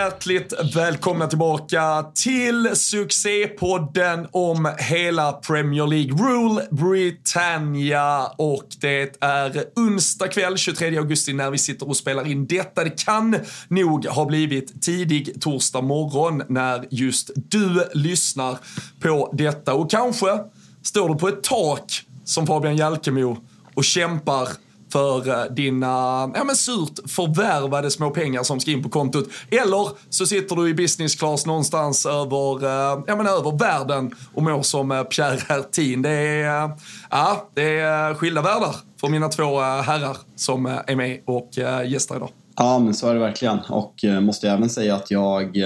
Hjärtligt välkomna tillbaka till succépodden om hela Premier League. Rule Britannia och det är onsdag kväll 23 augusti när vi sitter och spelar in detta. Det kan nog ha blivit tidig torsdag morgon när just du lyssnar på detta och kanske står du på ett tak som Fabian Jalkemo och kämpar för eh, dina ja, men surt förvärvade små pengar som ska in på kontot. Eller så sitter du i business class någonstans över, eh, ja, men över världen och mår som eh, Pierre Hertin. Det är, ja, det är skilda världar för mina två herrar som är med och gästar idag. Ja, men så är det verkligen. Och måste jag även säga att jag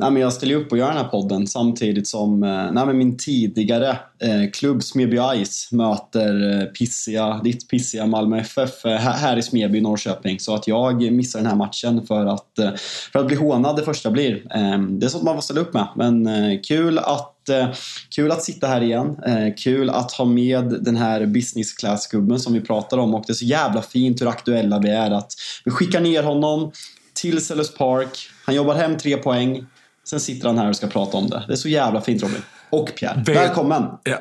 nej, men jag ställer upp och gör den här podden samtidigt som eh, nej, men min tidigare eh, klubb Smedby Ice möter eh, pissiga, ditt pissiga Malmö FF eh, här i Smedby i Norrköping. Så att jag missar den här matchen för att, eh, för att bli hånad det första blir. Ehm, det är sånt man får ställa upp med. Men eh, kul att eh, Kul att sitta här igen. Eh, kul att ha med den här business class-gubben som vi pratar om och det är så jävla fint hur aktuella vi är att vi skickar ner honom till Sellers Park. Han jobbar hem tre poäng. Sen sitter han här och ska prata om det. Det är så jävla fint Robin. Och Pierre. Vet, välkommen! Ja.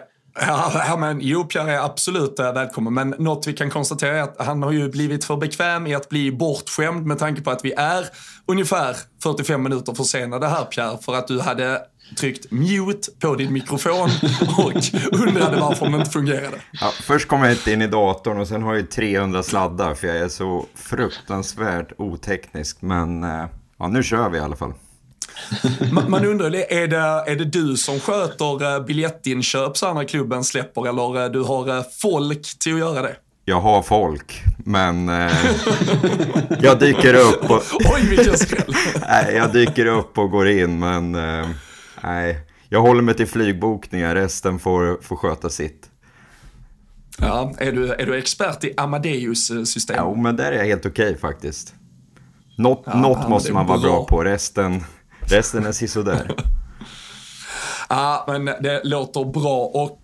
Ja, men, jo, Pierre är absolut äh, välkommen. Men något vi kan konstatera är att han har ju blivit för bekväm i att bli bortskämd med tanke på att vi är ungefär 45 minuter försenade här Pierre. För att du hade tryckt mute på din mikrofon och undrade varför den inte fungerade. Ja, först kom jag inte in i datorn och sen har jag 300 sladdar för jag är så fruktansvärt oteknisk. Men äh, ja, nu kör vi i alla fall. Man undrar, är det, är det du som sköter eh, biljettinköp så när klubben släpper eller eh, du har eh, folk till att göra det? Jag har folk, men eh, jag dyker upp. Och, Oj, vilken skräll! nej, jag dyker upp och går in, men eh, nej. Jag håller mig till flygbokningar, resten får, får sköta sitt. Ja, är du, är du expert i Amadeus-system? Ja, men där är jag helt okej okay, faktiskt. Något, ja, något måste man vara bra på, resten Resten är sisådär. Ja, men det låter bra och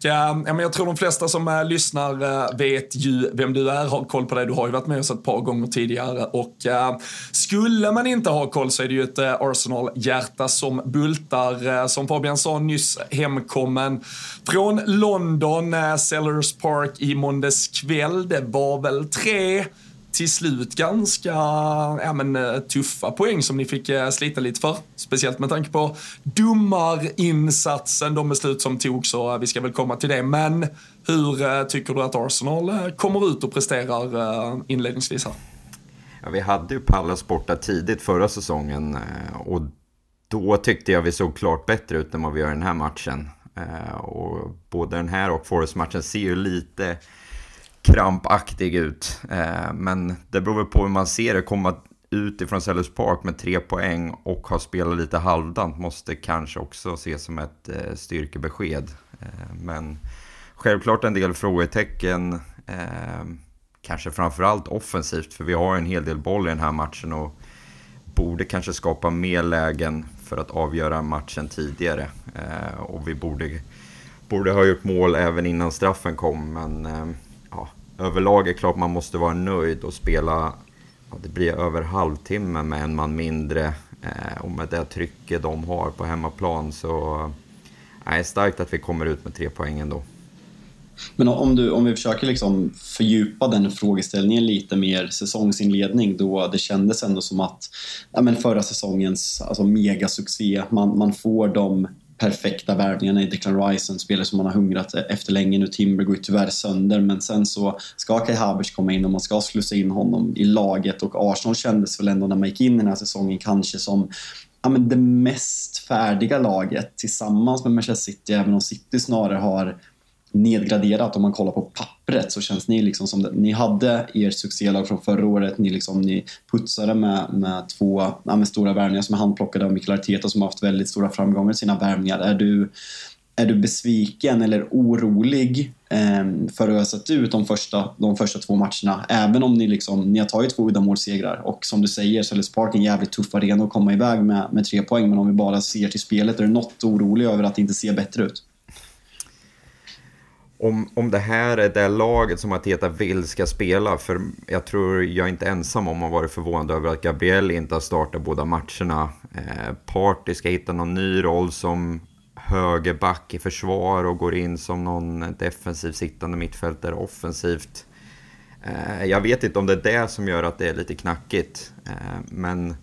men jag tror de flesta som äh, lyssnar äh, vet ju vem du är, har koll på det. Du har ju varit med oss ett par gånger tidigare och äh, skulle man inte ha koll så är det ju ett Arsenal-hjärta som bultar. som Fabian sa nyss, hemkommen från London, Sellers Park i måndags kväll. Det var väl tre till slut ganska ja, men, eh, tuffa poäng som ni fick eh, slita lite för. Speciellt med tanke på domarinsatsen, de beslut som togs så eh, vi ska väl komma till det. Men hur tycker du att Arsenal kommer ut och presterar inledningsvis här? Ja, vi hade ju Pallas borta tidigt förra säsongen och då tyckte jag vi såg klart bättre ut än vad vi gör i den här matchen. Och både den här och Forest-matchen ser ju lite krampaktig ut. Eh, men det beror väl på hur man ser det. Komma ut ifrån Sellers Park med tre poäng och ha spelat lite halvdant måste kanske också ses som ett eh, styrkebesked. Eh, men självklart en del frågetecken. Eh, kanske framförallt offensivt, för vi har en hel del boll i den här matchen och borde kanske skapa mer lägen för att avgöra matchen tidigare. Eh, och vi borde, borde ha gjort mål även innan straffen kom, men eh, överlag är det klart man måste vara nöjd och spela, ja, det blir över halvtimme med en man mindre eh, och med det trycket de har på hemmaplan så är starkt att vi kommer ut med tre poäng ändå. Men om, du, om vi försöker liksom fördjupa den frågeställningen lite mer säsongsinledning då det kändes ändå som att ja, men förra säsongens alltså megasuccé, man, man får de perfekta värvningarna i Declan Rice, en spelare som man har hungrat efter länge nu. Timber går ju tyvärr sönder, men sen så ska Kai Havertz komma in och man ska slussa in honom i laget och Arsenal kändes väl ändå när man gick in i den här säsongen kanske som ja, men det mest färdiga laget tillsammans med Manchester City, även om City snarare har nedgraderat om man kollar på pappret så känns ni liksom som det. Ni hade er succélag från förra året, ni, liksom, ni putsade med, med två ja, med stora värvningar som är handplockade av Mikael Arteta som har haft väldigt stora framgångar i sina värvningar. Är du, är du besviken eller orolig eh, för hur det har sett ut de första, de första två matcherna? Även om ni, liksom, ni har tagit två uddamålssegrar och som du säger, Sellers Park är en jävligt tuff arena att komma iväg med, med tre poäng. Men om vi bara ser till spelet, är du något orolig över att det inte ser bättre ut? Om, om det här är det laget som Ateta vill ska spela, för jag tror jag är inte ensam om att vara förvånad över att Gabriel inte har startat båda matcherna. Eh, Party ska hitta någon ny roll som högerback i försvar och går in som någon defensiv sittande mittfältare offensivt. Eh, jag vet inte om det är det som gör att det är lite knackigt, eh, men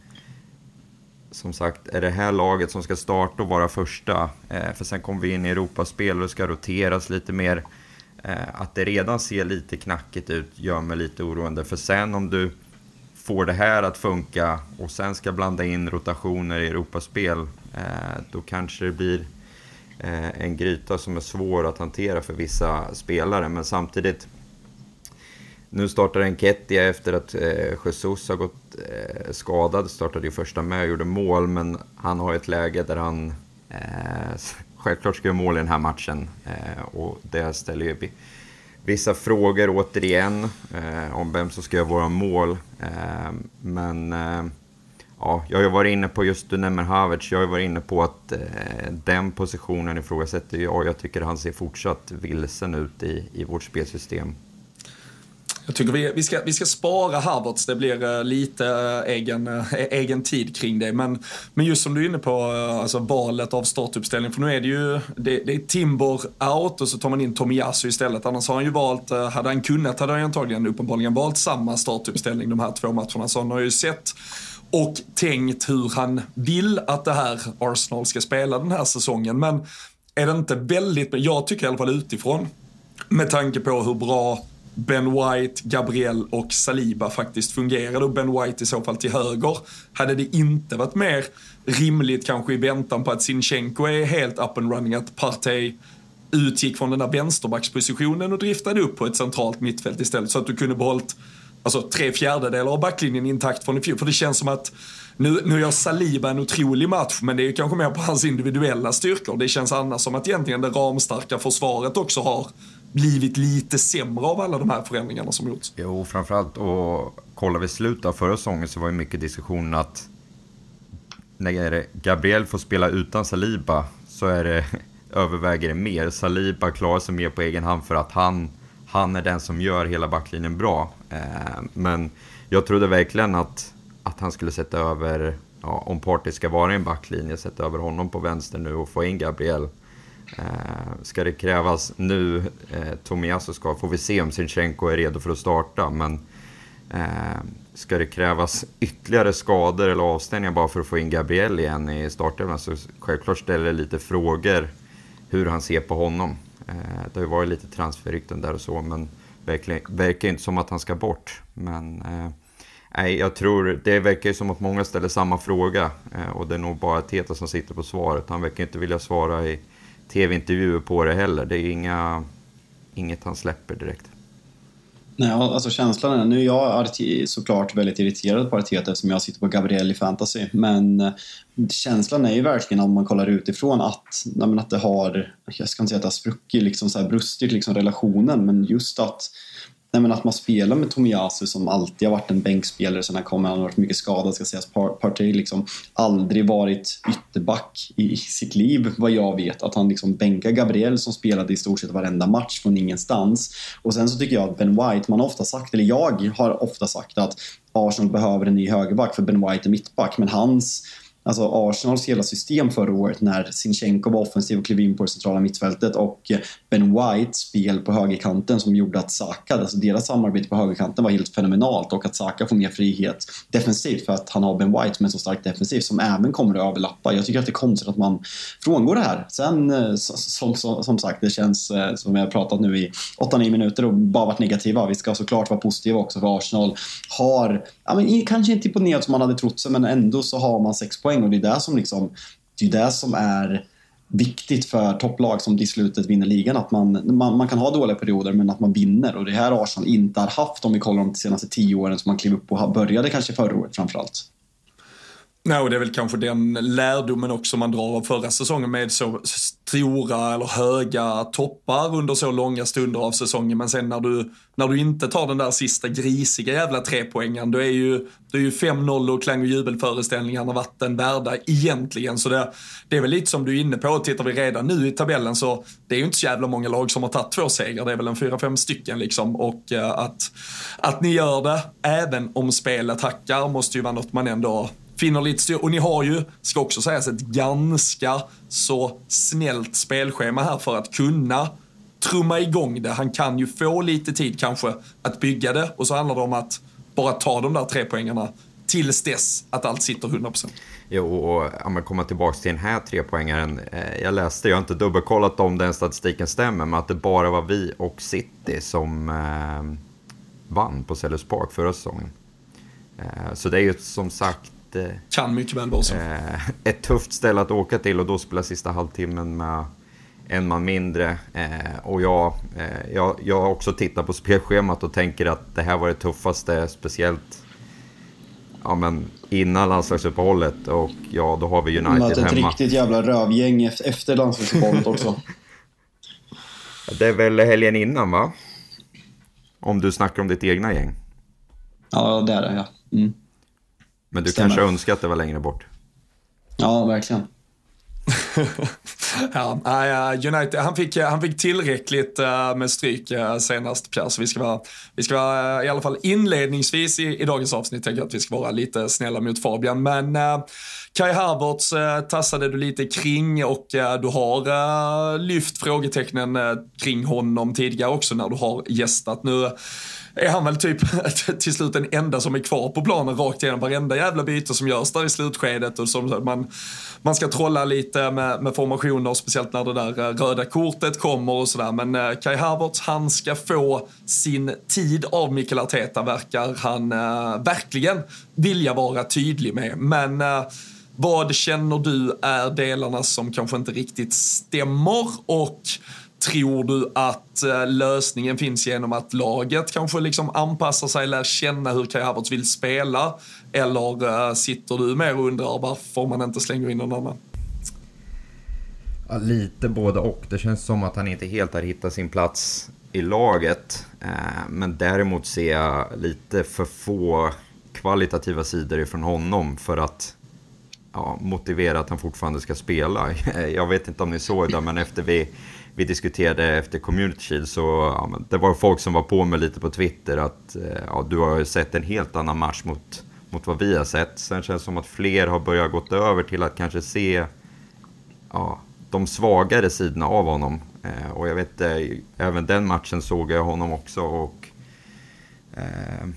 som sagt, är det här laget som ska starta och vara första? Eh, för sen kommer vi in i Europaspel och det ska roteras lite mer. Eh, att det redan ser lite knackigt ut gör mig lite oroande. För sen om du får det här att funka och sen ska blanda in rotationer i Europaspel, eh, då kanske det blir eh, en gryta som är svår att hantera för vissa spelare. Men samtidigt, nu startar Enketia efter att eh, Jesus har gått eh, skadad. Startade ju första med och gjorde mål, men han har ett läge där han eh, självklart ska göra mål i den här matchen. Eh, och det ställer ju vissa frågor återigen eh, om vem som ska göra våra mål. Eh, men eh, ja, jag har ju varit inne på, just du nämner Havertz, jag har ju varit inne på att eh, den positionen ifrågasätter jag. Jag tycker han ser fortsatt vilsen ut i, i vårt spelsystem. Jag tycker vi, vi, ska, vi ska spara Havertz, det blir eh, lite eh, egen, eh, e-, egen tid kring det. Men, men just som du är inne på, alltså valet av startuppställning. För nu är det ju, det, det är Timber out och så tar man in Tomiyasu istället. Annars har han ju valt, hade han kunnat hade han antagligen uppenbarligen valt samma startuppställning de här två matcherna. Så han har ju sett och tänkt hur han vill att det här Arsenal ska spela den här säsongen. Men är det inte väldigt, jag tycker i alla fall utifrån, med tanke på hur bra Ben White, Gabriel och Saliba faktiskt fungerade och Ben White i så fall till höger. Hade det inte varit mer rimligt kanske i väntan på att Sinchenko är helt up and running, att Partey utgick från den där vänsterbackspositionen och driftade upp på ett centralt mittfält istället så att du kunde behållit alltså, tre fjärdedelar av backlinjen intakt från i fjol. För det känns som att nu, nu gör Saliba en otrolig match, men det är ju kanske mer på hans individuella styrkor. Det känns annars som att egentligen det ramstarka försvaret också har blivit lite sämre av alla de här förändringarna som gjorts. Jo, framförallt. Och kollar vi slutet av förra säsongen så var ju mycket diskussion att när Gabriel får spela utan Saliba så är det, överväger det mer. Saliba klarar sig mer på egen hand för att han, han är den som gör hela backlinjen bra. Eh, men jag trodde verkligen att, att han skulle sätta över, ja, om Party ska vara i en backlinje, sätta över honom på vänster nu och få in Gabriel. Eh, ska det krävas nu, eh, Tomiyasu ska, får vi se om Sinchenko är redo för att starta, men eh, ska det krävas ytterligare skador eller avstängningar bara för att få in Gabriel igen i startelvan så självklart ställer det lite frågor hur han ser på honom. Eh, det har ju varit lite transferrykten där och så, men verkar, verkar inte som att han ska bort. Men eh, nej, jag tror, det verkar ju som att många ställer samma fråga eh, och det är nog bara Teta som sitter på svaret. Han verkar inte vilja svara i tv-intervjuer på det heller. Det är inga, inget han släpper direkt. Nej, alltså känslan är, nu är jag såklart väldigt irriterad på Arteta eftersom jag sitter på Gabriel i fantasy, men eh, känslan är ju verkligen om man kollar utifrån att, nej, att det har, jag ska inte säga att det har spruckit, liksom så här brustit liksom relationen, men just att Nej, men att man spelar med Tomiyasu som alltid har varit en bänkspelare sen han kom. Han har varit mycket skadad ska sägas. Partey liksom aldrig varit ytterback i sitt liv vad jag vet. Att han liksom bänkar Gabriel som spelade i stort sett varenda match från ingenstans. Och sen så tycker jag att Ben White, man har ofta sagt, eller jag har ofta sagt att Arsenal behöver en ny högerback för Ben White är mittback. Men hans Alltså Arsenals hela system förra året när Sinchenko var offensiv och klev in på det centrala mittfältet och eh, Ben Whites spel på högerkanten som gjorde att Saka, alltså deras samarbete på högerkanten var helt fenomenalt och att Saka får mer frihet defensivt för att han har Ben White som är så starkt defensivt som även kommer att överlappa. Jag tycker att det är konstigt att man frångår det här. Sen eh, som, som, som sagt, det känns eh, som vi har pratat nu i 8-9 minuter och bara varit negativa. Vi ska såklart vara positiva också för Arsenal har, ja, men, kanske inte imponerat som man hade trott sig men ändå så har man sex poäng och det är det som, liksom, det, är det som är viktigt för topplag som i slutet vinner ligan. Att man, man, man kan ha dåliga perioder men att man vinner och det här Arsenal inte har haft om vi kollar de senaste tio åren som man klev upp och började kanske förra året framförallt. Nej, och det är väl kanske den lärdomen också man drar av förra säsongen med så stora eller höga toppar under så långa stunder av säsongen. Men sen när du, när du inte tar den där sista grisiga jävla trepoängen, då är ju, då är ju 5-0 och klang och jubelföreställningarna vatten värda egentligen. Så det, det är väl lite som du är inne på, tittar vi redan nu i tabellen så det är ju inte så jävla många lag som har tagit två segrar, det är väl en fyra, fem stycken liksom. Och eh, att, att ni gör det, även om spelet hackar, måste ju vara något man ändå finner lite styr. Och ni har ju, ska också sägas, ett ganska så snällt spelschema här för att kunna trumma igång det. Han kan ju få lite tid kanske att bygga det och så handlar det om att bara ta de där tre poängarna tills dess att allt sitter 100%. Jo, och om jag kommer tillbaka till den här trepoängaren. Eh, jag läste, jag har inte dubbelkollat om den statistiken stämmer, men att det bara var vi och City som eh, vann på Sellers Park förra säsongen. Eh, så det är ju som sagt Eh, kan mycket väl vara så. Eh, ett tufft ställe att åka till och då spela sista halvtimmen med en man mindre. Eh, och jag, jag, jag har också tittat på spelschemat och tänker att det här var det tuffaste, speciellt ja, men innan landslagsuppehållet och ja, då har vi United hemma. ett riktigt jävla rövgäng efter landslagsuppehållet också. det är väl helgen innan va? Om du snackar om ditt egna gäng. Ja, det är det ja. Mm. Men du Stämmer. kanske önskar att det var längre bort? Ja, verkligen. ja, United, han fick, han fick tillräckligt eh, med stryk eh, senast Pierre, så vi ska vara, vi ska vara eh, i alla fall inledningsvis i, i dagens avsnitt tänker jag att vi ska vara lite snälla mot Fabian. Men Kai Havertz tassade du lite kring och du har lyft frågetecknen kring honom tidigare också när du har gästat. Nu är han väl typ till slut den enda som är kvar på planen rakt igenom varenda jävla byte som görs där i slutskedet och som man, man ska trolla lite med, med formationer, speciellt när det där eh, röda kortet kommer och sådär. Men eh, Kai Havertz, han ska få sin tid av Mikael Arteta verkar han eh, verkligen vilja vara tydlig med. Men eh, vad känner du är delarna som kanske inte riktigt stämmer och Tror du att eh, lösningen finns genom att laget kanske liksom anpassar sig, lär känna hur Kai Havertz vill spela? Eller eh, sitter du mer och undrar varför man inte slänger in någon annan? Ja, lite både och. Det känns som att han inte helt har hittat sin plats i laget. Eh, men däremot ser jag lite för få kvalitativa sidor ifrån honom för att ja, motivera att han fortfarande ska spela. Jag vet inte om ni såg det, men efter vi vi diskuterade efter Community Shield så ja, det var folk som var på mig lite på Twitter att eh, ja, du har ju sett en helt annan match mot, mot vad vi har sett. Sen känns det som att fler har börjat gått över till att kanske se ja, de svagare sidorna av honom. Eh, och jag vet eh, även den matchen såg jag honom också och eh,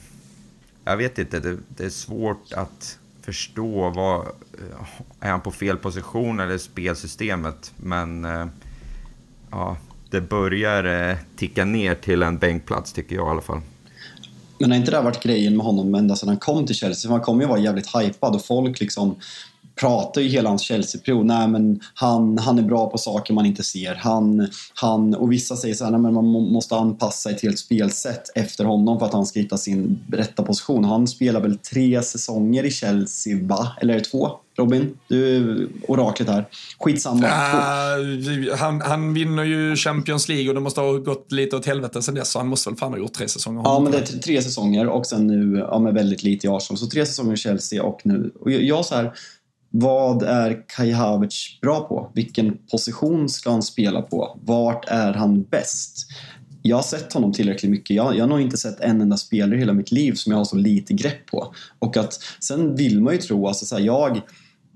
jag vet inte, det, det, är svårt att förstå vad, eh, är han på fel position eller spelsystemet? Men eh, ja, det börjar eh, ticka ner till en bänkplats tycker jag i alla fall. Men har inte det varit grejen med honom ända sedan han kom till Chelsea? Han kom ju vara jävligt hypad och folk liksom pratar ju hela hans Chelsea-period. Nej, men han, han är bra på saker man inte ser. Han, han, och vissa säger så här, nej, men man måste anpassa ett spelsätt efter honom för att han ska hitta sin rätta position. Han spelar väl tre säsonger i Chelsea, va? Eller är det två? Robin, du är oraklet här. Skitsamma. Uh, han, han vinner ju Champions League och det måste ha gått lite åt helvete sen dess så han måste väl fan ha gjort tre säsonger. Ja, men det är tre säsonger och sen nu ja, med väldigt lite i Arsenal. Så tre säsonger i Chelsea och nu. Och jag, jag så här, vad är Kai Havertz bra på? Vilken position ska han spela på? Vart är han bäst? Jag har sett honom tillräckligt mycket. Jag, jag har nog inte sett en enda spelare i hela mitt liv som jag har så lite grepp på. Och att sen vill man ju tro, alltså så här, jag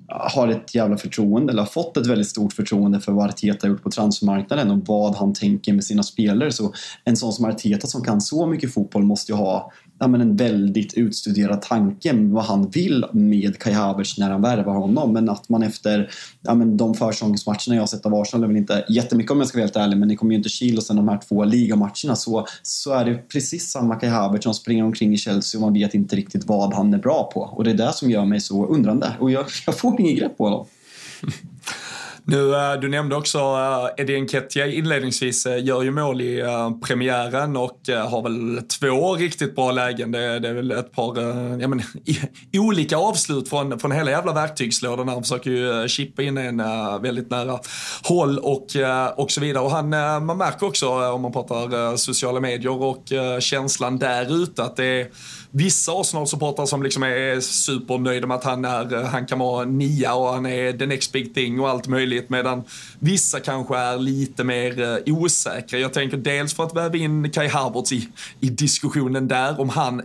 har ett jävla förtroende, eller har fått ett väldigt stort förtroende för vad Arteta har gjort på transfermarknaden och vad han tänker med sina spelare. Så en sån som Arteta som kan så mycket fotboll måste ju ha ja, men en väldigt utstuderad tanke med vad han vill med Kai Havertz när han värvar honom. Men att man efter ja, men de försäsongsmatcherna jag har sett av Arsenal, är väl inte jättemycket om jag ska vara helt ärlig, men det kommer ju inte kilo sen de här två ligamatcherna så, så är det precis samma Kai Havertz som springer omkring i Chelsea och man vet inte riktigt vad han är bra på. Och det är det som gör mig så undrande. Och jag, jag får inget grepp på honom. Nu, eh, du nämnde också eh, Eddie Nketiah inledningsvis eh, gör ju mål i premiären och har väl två riktigt bra lägen. Det, det är väl ett par ja, men, i, olika avslut från, från hela jävla verktygslådan. Han försöker ju chippa in en väldigt nära håll och, och så vidare. Och han, man märker också om man pratar sociala medier och känslan där ute att det är vissa Arsenal-supportrar som liksom är supernöjda med att han, är, han kan vara nia och han är the next big thing och allt möjligt. Medan vissa kanske är lite mer eh, osäkra. Jag tänker dels för att väva in Kai Havertz i, i diskussionen där, om han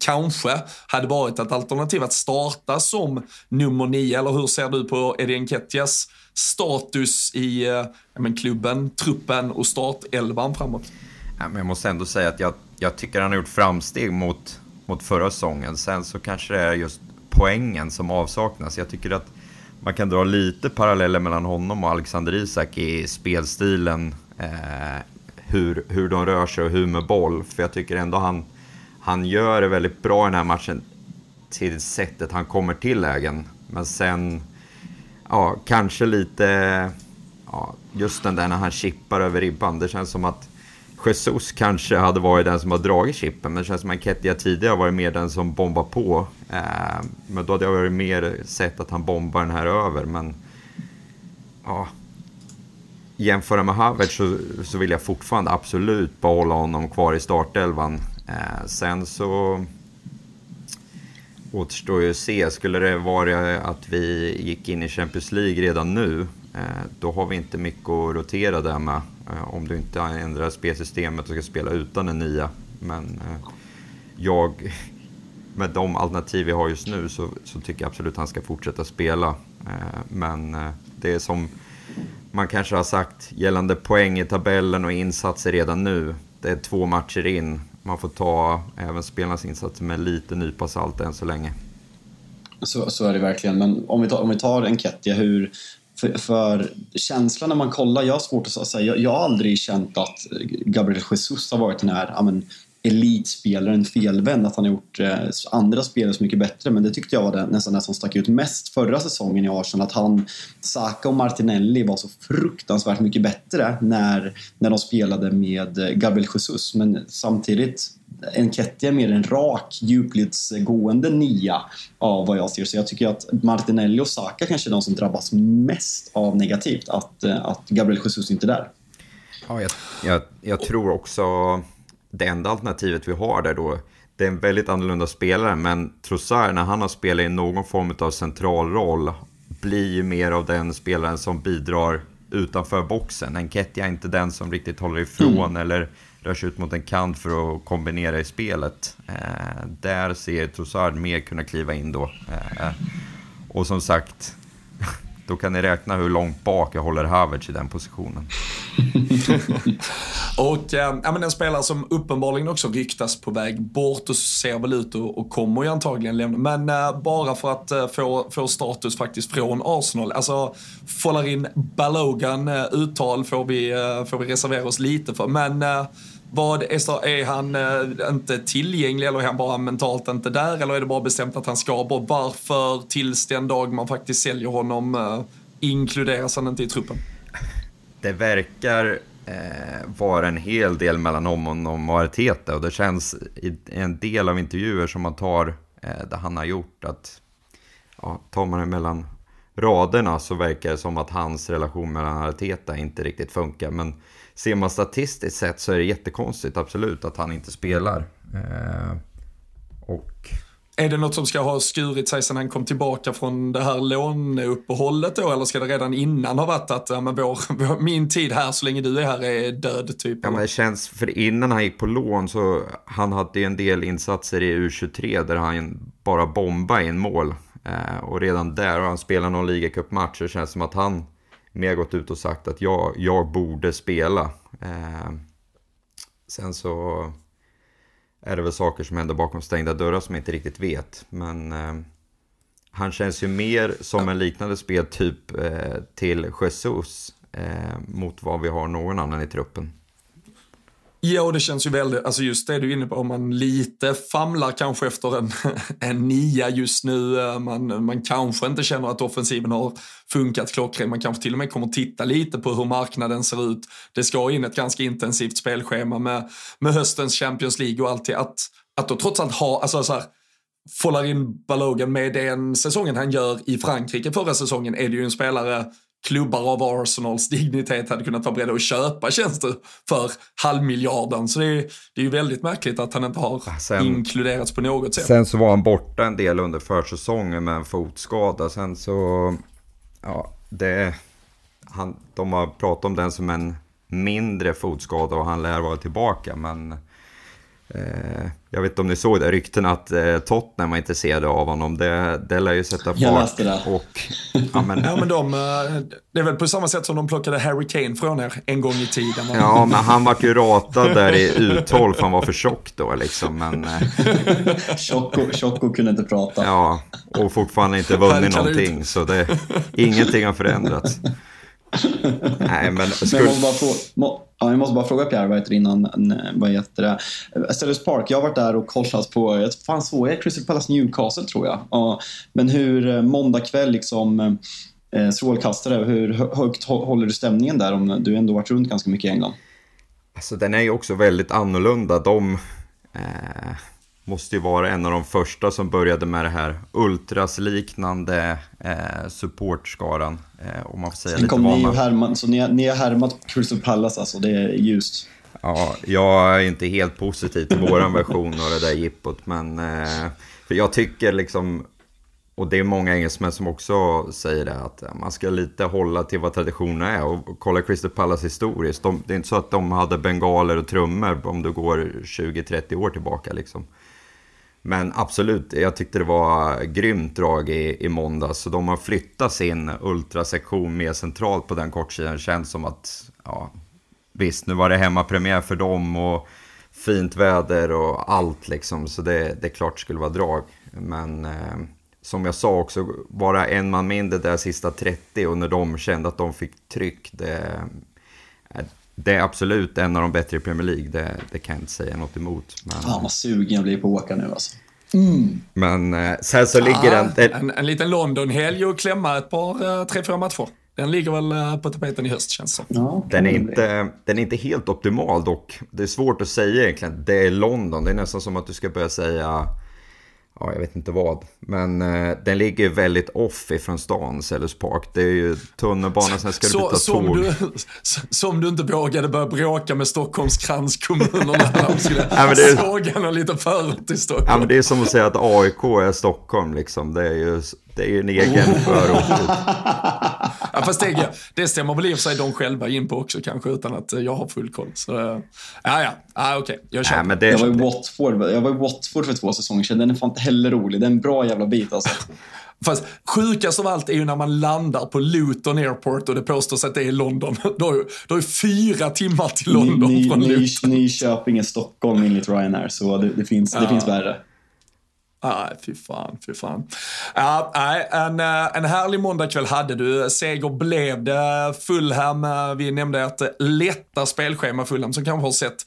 kanske hade varit ett alternativ att starta som nummer nio. Eller hur ser du på Eddie Nketias status i eh, men, klubben, truppen och startelvan framåt? Jag måste ändå säga att jag, jag tycker han har gjort framsteg mot mot förra säsongen. Sen så kanske det är just poängen som avsaknas. Jag tycker att man kan dra lite paralleller mellan honom och Alexander Isak i spelstilen. Eh, hur, hur de rör sig och hur med boll. För jag tycker ändå han, han gör det väldigt bra i den här matchen till sättet han kommer till lägen. Men sen, ja, kanske lite, ja, just den där när han chippar över ribban. Det känns som att Jesus kanske hade varit den som har dragit chippen, men det känns som att Kettia tidigare har varit mer den som bombar på. Eh, men då hade jag varit mer sett att han bombar den här över, men ja. Jämföra med Havertz så, så vill jag fortfarande absolut behålla honom kvar i startelvan. Eh, sen så återstår ju att se. Skulle det vara att vi gick in i Champions League redan nu, eh, då har vi inte mycket att rotera där med. Eh, om du inte ändrar spelsystemet och ska spela utan en nia. Men eh, jag, med de alternativ vi har just nu så, så tycker jag absolut att han ska fortsätta spela. Eh, men eh, det är som man kanske har sagt gällande poäng i tabellen och insatser redan nu. Det är två matcher in. Man får ta även spelarnas insatser med lite nypa salt än så länge. Så, så är det verkligen, men om vi tar, om vi tar Enketia, hur, för, för känslan när man kollar, jag har svårt att säga, alltså, jag, jag har aldrig känt att Gabriel Jesus har varit den här ja, men, elitspelaren felvänd, att han har gjort eh, andra spelare så mycket bättre. Men det tyckte jag var det, nästan det som stack ut mest förra säsongen i Arsenal. Att han, Saka och Martinelli var så fruktansvärt mycket bättre när, när de spelade med Gabriel Jesus. Men samtidigt Enketia är mer en rak, djupledsgående nia av vad jag ser. Så jag tycker att Martinelli och Saka kanske är de som drabbas mest av negativt, att, att Gabriel Jesus inte är där. Ja, jag, jag, jag tror också det enda alternativet vi har där då, det är en väldigt annorlunda spelare, men Trossard när han har spelat i någon form av central roll blir ju mer av den spelaren som bidrar utanför boxen. Enketia är inte den som riktigt håller ifrån mm. eller rör sig ut mot en kant för att kombinera i spelet. Eh, där ser Trossard mer kunna kliva in då. Eh, och som sagt, då kan ni räkna hur långt bak jag håller Havertz i den positionen. och eh, ja, men en spelare som uppenbarligen också ryktas på väg bort och ser väl ut och, och kommer ju antagligen lämna. Men eh, bara för att eh, få, få status faktiskt från Arsenal. Alltså, Folarin Balogan eh, uttal får vi, eh, får vi reservera oss lite för. Men eh, vad är, är han eh, inte tillgänglig eller är han bara mentalt inte där eller är det bara bestämt att han ska bort? Varför tills den dag man faktiskt säljer honom eh, inkluderas han inte i truppen? Det verkar eh, vara en hel del mellan honom och Arteta och det känns i en del av intervjuer som man tar eh, det han har gjort att ja, tar man det mellan raderna så verkar det som att hans relation mellan Arteta inte riktigt funkar men ser man statistiskt sett så är det jättekonstigt, absolut, att han inte spelar. Eh, och... Är det något som ska ha skurit sig sedan han kom tillbaka från det här låneuppehållet då? Eller ska det redan innan ha varit att ja, men vår, vår, min tid här så länge du är här är död? Typ, ja, men det känns, för innan han gick på lån så han hade en del insatser i U23 där han bara bombade in mål. Eh, och redan där, och han spelade någon ligacupmatch, så känns det som att han mer gått ut och sagt att jag, jag borde spela. Eh, sen så är det väl saker som händer bakom stängda dörrar som jag inte riktigt vet. Men eh, han känns ju mer som en liknande speltyp eh, till Jesus eh, mot vad vi har någon annan i truppen. Ja, det känns ju väldigt, alltså just det du är inne på, om man lite famlar kanske efter en, en nia just nu. Eh, man, man kanske inte känner att offensiven har funkat klockrent. Man kanske till och med kommer titta lite på hur marknaden ser ut. Det ska in ett ganska intensivt spelschema med, med höstens Champions League och allt det. Att, att då trots allt ha, alltså så här, Folarin Balogan med den säsongen han gör i Frankrike förra säsongen är det ju en spelare klubbar av Arsenals dignitet hade kunnat vara beredda att köpa tjänster för halvmiljarden. Så det är, det är ju väldigt märkligt att han inte har sen, inkluderats på något sätt. Sen så var han borta en del under försäsongen med en fotskada. Sen så, ja, det, han, de har pratat om den som en mindre fotskada och han lär vara tillbaka. Men jag vet inte om ni såg det, rykten att eh, Tottenham var intresserade av honom. Det, det lär ju sätta fart. Jag läste det. Och, ja, men, ja, men de, eh, det är väl på samma sätt som de plockade Harry Kane från er en gång i tiden. Ja, men han var ju ratad där i U12 för han var för tjock då liksom. Men, Tjocko kunde inte prata. Ja, och fortfarande inte vunnit någonting. Så det, ingenting har förändrats. Nej, men... Skulle... men jag, måste bara få, må, ja, jag måste bara fråga Pierre vad heter innan. Vad heter det? Stellus Park, jag har varit där och kollat på, jag fan såg jag Crystal Palace Newcastle tror jag. Ja, men hur eh, måndag kväll liksom eh, strålkastare, hur högt håller du stämningen där om du ändå varit runt ganska mycket i England? Alltså den är ju också väldigt annorlunda. De... Eh måste ju vara en av de första som började med det här ultrasliknande eh, supportskaran. Eh, om man får säga Sen kom ni ju härma, så ni, ni har härmat Crystal Palace alltså, det är ljust. Ja, jag är inte helt positiv till våran version av det där jippot, men eh, för jag tycker liksom och det är många engelsmän som också säger det, att man ska lite hålla till vad traditionerna är. Och kolla Crystal Palace historiskt, de, det är inte så att de hade bengaler och trummor om du går 20-30 år tillbaka. Liksom. Men absolut, jag tyckte det var grymt drag i, i måndags. Så de har flyttat sin ultrasektion mer centralt på den kortsidan. Känns som att, ja, visst, nu var det hemmapremiär för dem och fint väder och allt liksom. Så det, det är klart skulle vara drag. Men eh, som jag sa också, bara en man mindre där sista 30 och när de kände att de fick tryck. Det, det är absolut en av de bättre i Premier League, det, det kan jag inte säga något emot. Men... Fan vad sugen jag blir på att åka nu alltså. Mm. Men eh, sen så ligger ja, den... En, en liten London-helg och klämma ett par, eh, tre, fyra matcher. Den ligger väl eh, på tapeten i höst känns det. Ja, den, är inte, den är inte helt optimal dock. Det är svårt att säga egentligen. Det är London. Det är nästan som att du ska börja säga ja, jag vet inte vad. Men eh, den ligger väldigt off ifrån stan, Sellers Park. Det är ju tunnelbana, sen ska du byta som tåg. Du, som du inte vågade börja bråka med Stockholms kranskommuner när de skulle ja, såga någon liten förort i Stockholm. Ja, men det är som att säga att AIK är Stockholm liksom. Det är ju, det är ju en egen förort. ja, fast det, det stämmer väl i och för sig de själva in på också kanske utan att jag har full koll. Så, ja, ja, ja okej. Okay. Jag köper. det... Jag var i Watford, jag var i Watford för två säsonger sedan. Den är fan inte heller rolig. Det är en bra jävla bit alltså. Fast sjukast av allt är ju när man landar på Luton Airport och det påstås att det är London. Då är, då är fyra timmar till London ny, från Luton. Nyköping är Stockholm enligt Ryanair, så det, det finns, det finns värre. Nej, fy fan, fy fan. Ja, nej, en, eh, en härlig måndagkväll hade du. Seger blev det. Fulham, eh, vi nämnde ett lätta spelschema Fulham som kanske har sett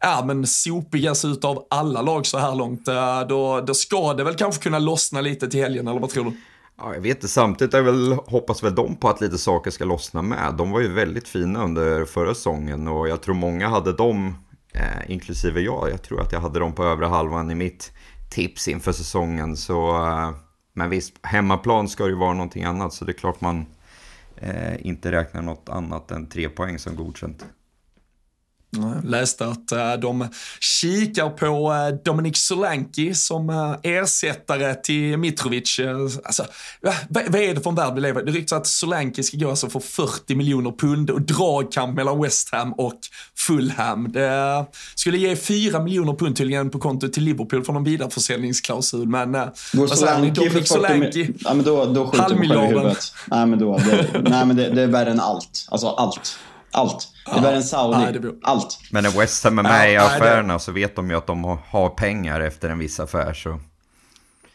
ja, men sopigast ut av alla lag så här långt. Eh, då, då ska det väl kanske kunna lossna lite till helgen, eller vad tror du? Ja, jag vet inte, samtidigt är väl, hoppas väl de på att lite saker ska lossna med. De var ju väldigt fina under förra säsongen och jag tror många hade dem, eh, inklusive jag. Jag tror att jag hade dem på övre halvan i mitt tips inför säsongen. Så, eh, men visst, hemmaplan ska ju vara någonting annat så det är klart man eh, inte räknar något annat än tre poäng som godkänt. Jag läste att äh, de kikar på äh, Dominic Solanki som äh, ersättare till Mitrovic. Alltså, vad, är det för en värld vi lever i? Det ryktas att Solanki ska gå alltså för 40 miljoner pund och dragkamp mellan West Ham och Fulham. Det skulle ge 4 miljoner pund tydligen på kontot till Liverpool för någon vidareförsäljningsklausul. Men Går Solanki 40 miljoner? Ja, men då, då skjuter du själv i huvudet. Nej, men, då, det, nej, men det, det är värre än allt. Alltså allt. Allt. Det är värre än Saudi. Ja, Allt. Men när West Ham är med ja, i affärerna så vet de ju att de har pengar efter en viss affär. Så.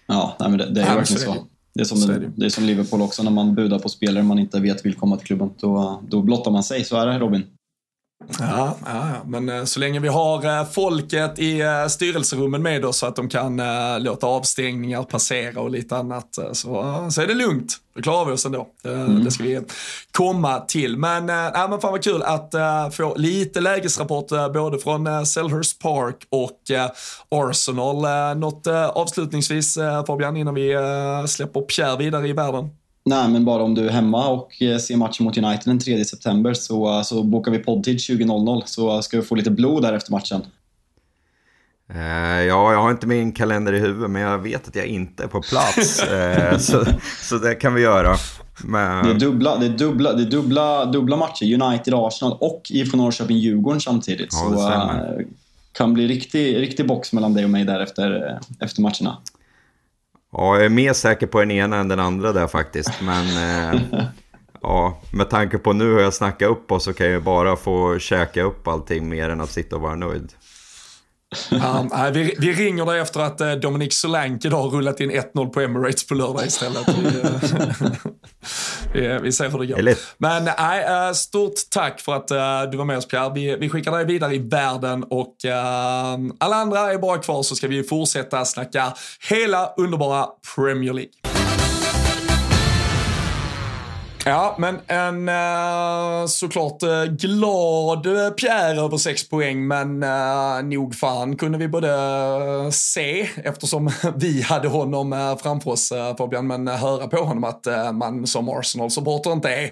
Ja, nej, men det, det är ja, verkligen så. Det är, som, så det. det är som Liverpool också, när man budar på spelare man inte vet vill komma till klubben. Då, då blottar man sig, så är det Robin. Ja, ja, men eh, så länge vi har eh, folket i eh, styrelserummen med oss så att de kan låta avstängningar passera och lite annat så, så är det lugnt. Då klarar vi oss ändå. Mm. Det ska vi komma till. Men, äh, men fan vad kul att äh, få lite lägesrapport äh, både från äh, Selhurst Park och äh, Arsenal. Äh, något avslutningsvis Fabian innan vi släpper Pierre vidare i världen? Nej, men bara om du är hemma och eh, ser matchen mot United den 3 september så, så bokar vi poddtid 20.00 så ska vi få lite blod där efter matchen. Ja, jag har inte min kalender i huvudet, men jag vet att jag inte är på plats. så, så det kan vi göra. Men... Det är, dubbla, det är, dubbla, det är dubbla, dubbla matcher. United, Arsenal och IFK Norrköping, Djurgården samtidigt. Ja, så uh, kan bli riktig, riktig box mellan dig och mig där efter, efter matcherna. Ja, jag är mer säker på den ena än den andra där faktiskt. Men eh, ja, med tanke på nu hur jag snackar upp oss så kan jag bara få käka upp allting mer än att sitta och vara nöjd. Um, vi, vi, ringer dig efter att uh, Dominic Solanke har rullat in 1-0 på Emirates på lördag istället. Vi, uh, vi, vi ser hur det går. Men nej, uh, stort tack för att uh, du var med oss Pierre. Vi, vi skickar dig vidare i världen och alla andra är bara kvar så ska vi fortsätta snacka hela underbara Premier League. Ja, men en uh, såklart uh, glad eh, Pierre över sex poäng, men uh, nog fan kunde vi både se, eftersom vi hade honom uh, framför oss Fabian, men höra på honom att man som Arsenal-supporter inte är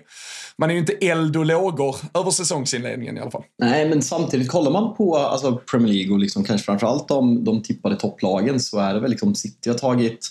man är ju inte eld och lågor över säsongsinledningen i alla fall. Nej, men samtidigt kollar man på alltså, Premier League och liksom, kanske framförallt de, de tippade topplagen så är det väl liksom City har tagit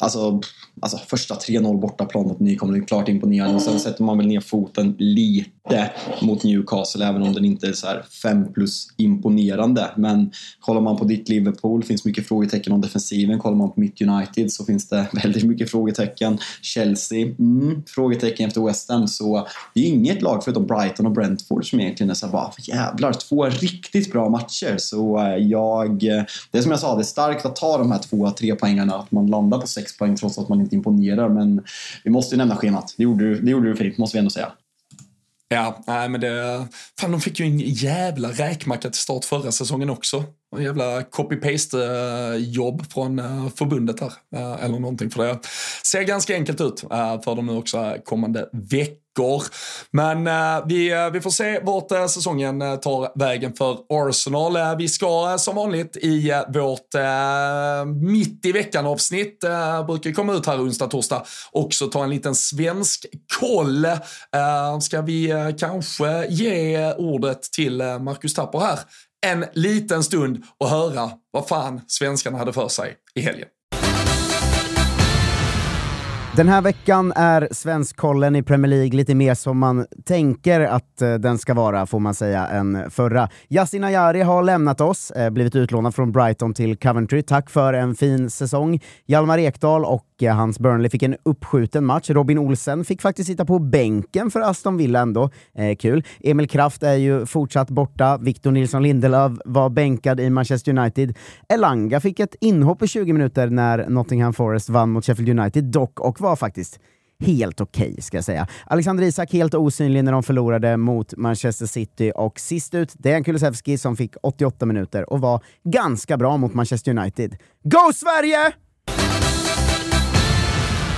Alltså, alltså första 3-0 bortaplan mot nykomling, klart imponerande. Och sen sätter man väl ner foten lite mot Newcastle, även om den inte är så här 5 plus imponerande. Men kollar man på ditt Liverpool finns mycket frågetecken om defensiven. Kollar man på mitt United så finns det väldigt mycket frågetecken. Chelsea, mm, frågetecken efter West Ham. Så det är inget lag förutom Brighton och Brentford som egentligen är så här, bara, jävlar, två riktigt bra matcher. Så eh, jag, eh, det är som jag sa, det är starkt att ta de här två, tre poängarna, att man landar på sex poäng trots att man inte imponerar. Men vi måste ju nämna schemat. Det gjorde du, det gjorde du fint, måste vi ändå säga. Ja, nej men det... Fan, de fick ju en jävla räkmacka till start förra säsongen också. En jävla copy-paste-jobb eh, från eh, förbundet här. Eh, eller någonting, för det ser ganska enkelt ut för dem nu också kommande veckor. Men vi, vi får se vart säsongen tar vägen för Arsenal. Vi ska som vanligt i vårt mitt i veckan-avsnitt, brukar komma ut här onsdag, torsdag, också ta en liten svensk koll. ska vi kanske ge ordet till Marcus Tapper här en liten stund och höra vad fan svenskarna hade för sig i helgen. Den här veckan är Svenskkollen i Premier League lite mer som man tänker att eh, den ska vara, får man säga, än förra. Yasin Ayari har lämnat oss, eh, blivit utlånad från Brighton till Coventry. Tack för en fin säsong. Hjalmar Ekdal och eh, hans Burnley fick en uppskjuten match. Robin Olsen fick faktiskt sitta på bänken för Aston Villa ändå. Eh, kul. Emil Kraft är ju fortsatt borta. Victor Nilsson Lindelöf var bänkad i Manchester United. Elanga fick ett inhopp i 20 minuter när Nottingham Forest vann mot Sheffield United, dock, och var faktiskt helt okej, okay, ska jag säga. Alexander Isak helt osynlig när de förlorade mot Manchester City och sist ut Dejan Kulusevski som fick 88 minuter och var ganska bra mot Manchester United. Go Sverige!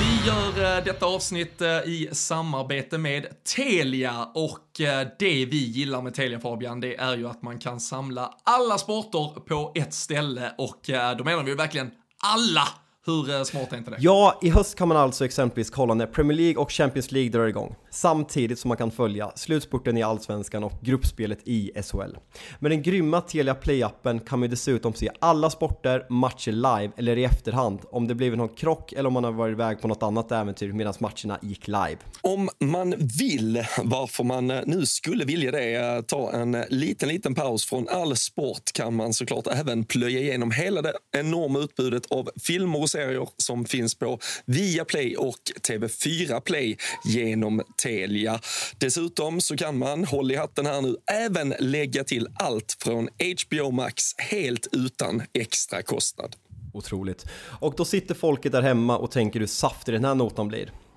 Vi gör eh, detta avsnitt eh, i samarbete med Telia och eh, det vi gillar med Telia Fabian, det är ju att man kan samla alla sporter på ett ställe och då menar vi verkligen alla hur eh, smart är inte det? Ja, i höst kan man alltså exempelvis kolla när Premier League och Champions League drar igång, samtidigt som man kan följa slutspurten i Allsvenskan och gruppspelet i SHL. Med den grymma Telia Play-appen kan man dessutom se alla sporter, matcher live eller i efterhand om det blivit någon krock eller om man har varit iväg på något annat äventyr medan matcherna gick live. Om man vill, varför man eh, nu skulle vilja det, eh, ta en liten, liten paus från all sport kan man såklart även plöja igenom hela det enorma utbudet av filmer och serier som finns på Viaplay och TV4 Play genom Telia. Dessutom så kan man, håll i hatten här nu, även lägga till allt från HBO Max helt utan extra kostnad. Otroligt. Och då sitter folket där hemma och tänker hur saftig den här notan blir.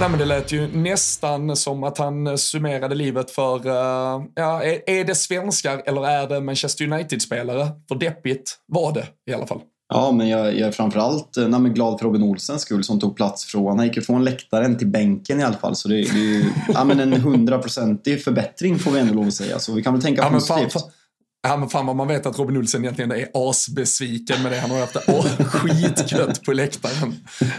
Nej, men det lät ju nästan som att han summerade livet för, uh, ja, är, är det svenskar eller är det Manchester United-spelare? För deppigt var det i alla fall. Ja, men jag, jag är framförallt eh, nej, glad för Robin Olsens skull som tog plats från, han gick ju från läktaren till bänken i alla fall. Så det, det är ju ja, men en hundraprocentig förbättring får vi ändå lov att säga. Så vi kan väl tänka ja, positivt. Ja men fan vad man vet att Robin Olsen egentligen är asbesviken med det. Han har haft det skitgött på läktaren.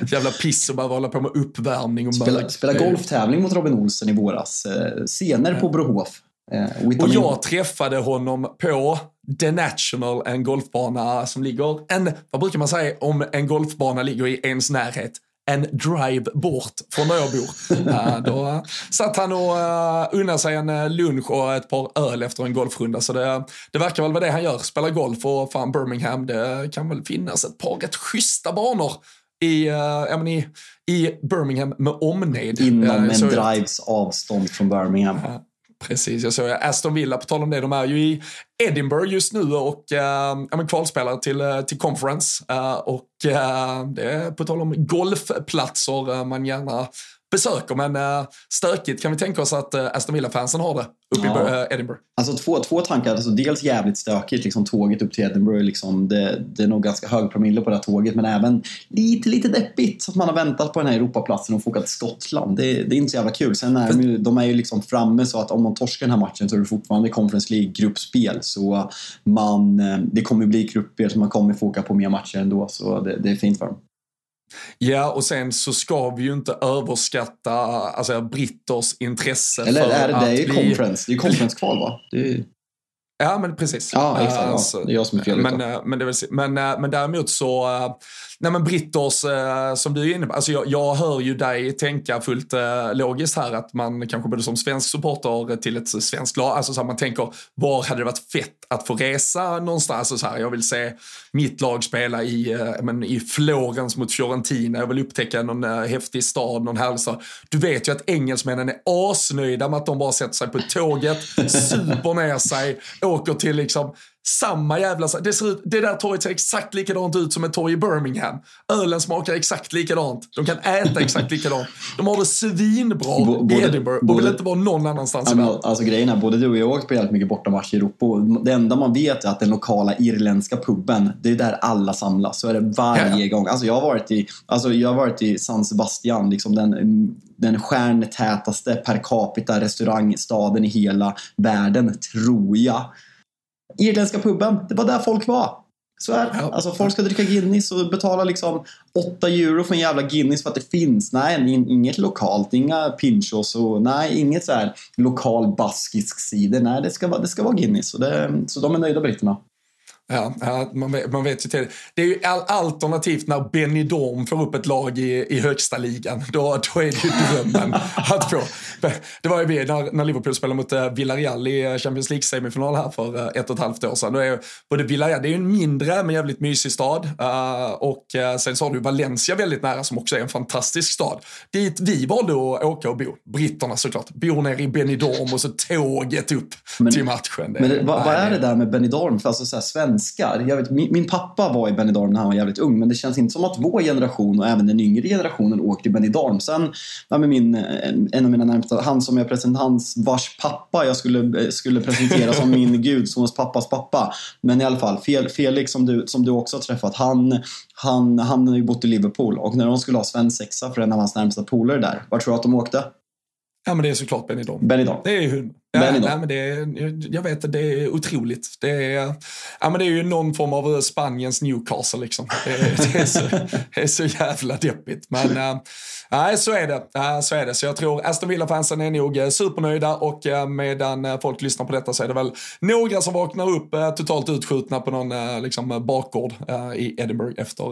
Jävla piss och bara hålla på med uppvärmning och Spela, spela golftävling mot Robin Olsen i våras. Eh, scener på Brohof. Eh, och jag träffade honom på The National, en golfbana som ligger, en, vad brukar man säga om en golfbana ligger i ens närhet? En drive bort från där jag bor. uh, då satt han och uh, unnade sig en uh, lunch och ett par öl efter en golfrunda. Så det, det verkar väl vara det han gör, spelar golf och fan Birmingham, det kan väl finnas ett par rätt schyssta banor i, uh, i, i Birmingham med omnejd. Inom en drives avstånd från Birmingham. Precis, jag såg Aston Villa, på tal om det, de är ju i Edinburgh just nu och äh, ja, kvalspelare till, eh, till conference. Äh, och äh, det är på tal om golfplatser man gärna besöker. Men äh, stökigt kan vi tänka oss att äh, Aston Villa-fansen har det uppe ja. i Edinburgh. Alltså två, två tankar. Alltså, dels jävligt stökigt, liksom, tåget upp till Edinburgh. Liksom, det, det är nog ganska hög promille på det här tåget. Men även lite, lite deppigt att man har väntat på den här Europaplatsen och få åka till Skottland. Det, det, är inte så jävla kul. Sen är de, de är ju liksom framme så att om man torskar den här matchen så är det fortfarande Conference League-gruppspel. Så man, eh, det kommer bli gruppspel så man kommer få åka på mer matcher ändå. Så det, det är fint för dem. Ja, och sen så ska vi ju inte överskatta alltså, britters intresse Eller för är det, att det är bli... conference, det är conference-kval va? Är... Ja, men precis. Ja, exakt. Ja. Alltså, det är jag som är fel men, eh, men, det vill, men, eh, men däremot så, eh, nej men britters, eh, som du är inne på, alltså jag, jag hör ju dig tänka fullt eh, logiskt här att man kanske både som svensk supporter till ett svenskt lag, alltså så här, man tänker var hade det varit fett att få resa någonstans? Alltså så här, jag vill se mitt lag spela i, eh, men, i Florens mot Fiorentina, jag vill upptäcka någon häftig stad, någon härlig stad. Du vet ju att engelsmännen är asnöjda med att de bara sätter sig på tåget, super ner sig, åker till liksom samma jävla... Det, ser ut, det där torget ser exakt likadant ut som ett torg i Birmingham. Ölen smakar exakt likadant. De kan äta exakt likadant. De har det svinbra både, i Edinburgh och både, vill inte vara någon annanstans i världen. Alltså grejen är, både du och jag har åkt på jävligt mycket bortamatcher i Europa. Det enda man vet är att den lokala irländska puben, det är där alla samlas. Så är det varje ja. gång. Alltså jag har varit i, alltså jag har varit i San Sebastian, liksom den den stjärntätaste per capita restaurangstaden i hela världen, tror jag. Irländska puben, det var där folk var. Så är det. Alltså folk ska dricka Guinness och betala liksom 8 euro för en jävla Guinness för att det finns. Nej, inget lokalt, inga pinchos och nej, inget så här lokal baskisk cider. Nej, det ska vara, det ska vara Guinness. Det, så de är nöjda britterna. Ja, ja man, vet, man vet ju till det. är ju all, alternativt när Benny Dorm får upp ett lag i, i högsta ligan. Då, då är det ju drömmen att få. Det var ju vi när, när Liverpool spelade mot uh, Villarreal i Champions League-semifinal här för uh, ett och ett halvt år sedan. Då är både Villarreal, det är ju en mindre men jävligt mysig stad. Och sen så har du Valencia väldigt nära som också är en fantastisk stad. Dit vi valde att åka och bo. Britterna såklart. Bor nere i Benidorm och så tåget upp men, till matchen. Det, men vad, vad är det där med Benidorm? För alltså, så här, svenskar. Jag vet, min, min, pappa var i Benidorm när han var jävligt ung men det känns inte som att vår generation och även den yngre generationen åkte till Benidorm. Sen, ja, med min, en av mina närmsta, han som jag present, hans vars pappa jag skulle, skulle presentera som min gudsons pappas pappa. Men i alla fall, Felix som du, som du också har träffat, han, han, han har ju bott i Liverpool och när de skulle ha svensexa för en av hans närmsta polare där, var tror du att de åkte? Ja men det är såklart Benidorm. Benidorm. Det är ju Ja, nej, men det jag vet, det är otroligt. Det är, ja, men det är ju någon form av Spaniens Newcastle liksom. Det är, det är, så, det är så jävla deppigt. Men äh, nej, så är det. Äh, så är det. Så jag tror Aston Villa-fansen är nog äh, supernöjda och äh, medan folk lyssnar på detta så är det väl några som vaknar upp äh, totalt utskjutna på någon äh, liksom, bakgård i Edinburgh efter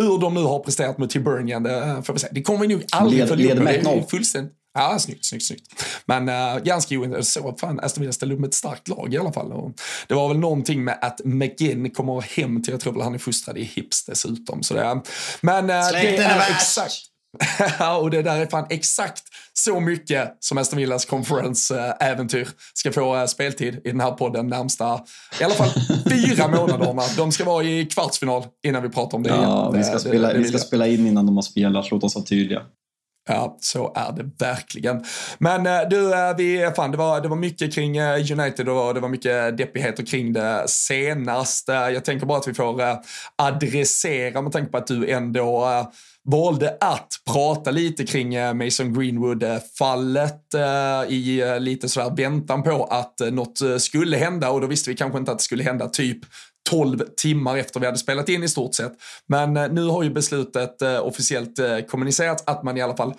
hur de nu har presterat mot Hibernian. Det, får vi se. det kommer vi nog aldrig följa upp. Led med 1-0. Ja, snyggt, snyggt, snyggt. Men uh, ganska ointressant. Så fan, Aston Villa ställde upp med ett starkt lag i alla fall. Och det var väl någonting med att McGinn kommer hem till, jag tror väl han är fostrad i Hips dessutom. Så det, men uh, det är, är exakt. och det där är fan exakt så mycket som Aston Villas conference-äventyr ska få speltid i den här podden närmsta, i alla fall fyra månaderna. De ska vara i kvartsfinal innan vi pratar om det ja, igen. Vi ska, spela, det, det vi ska spela in innan de har spelat, låt oss vara tydliga. Ja, så är det verkligen. Men eh, du, eh, vi, fan, det, var, det var mycket kring eh, United och det var mycket deppigheter kring det senast. Jag tänker bara att vi får adressera med tanke på att du ändå valde att prata lite kring Mason Greenwood-fallet i lite sådär väntan på att något skulle hända och då visste vi kanske inte att det skulle hända typ 12 timmar efter vi hade spelat in i stort sett. Men eh, nu har ju beslutet eh, officiellt eh, kommunicerats att man i alla fall,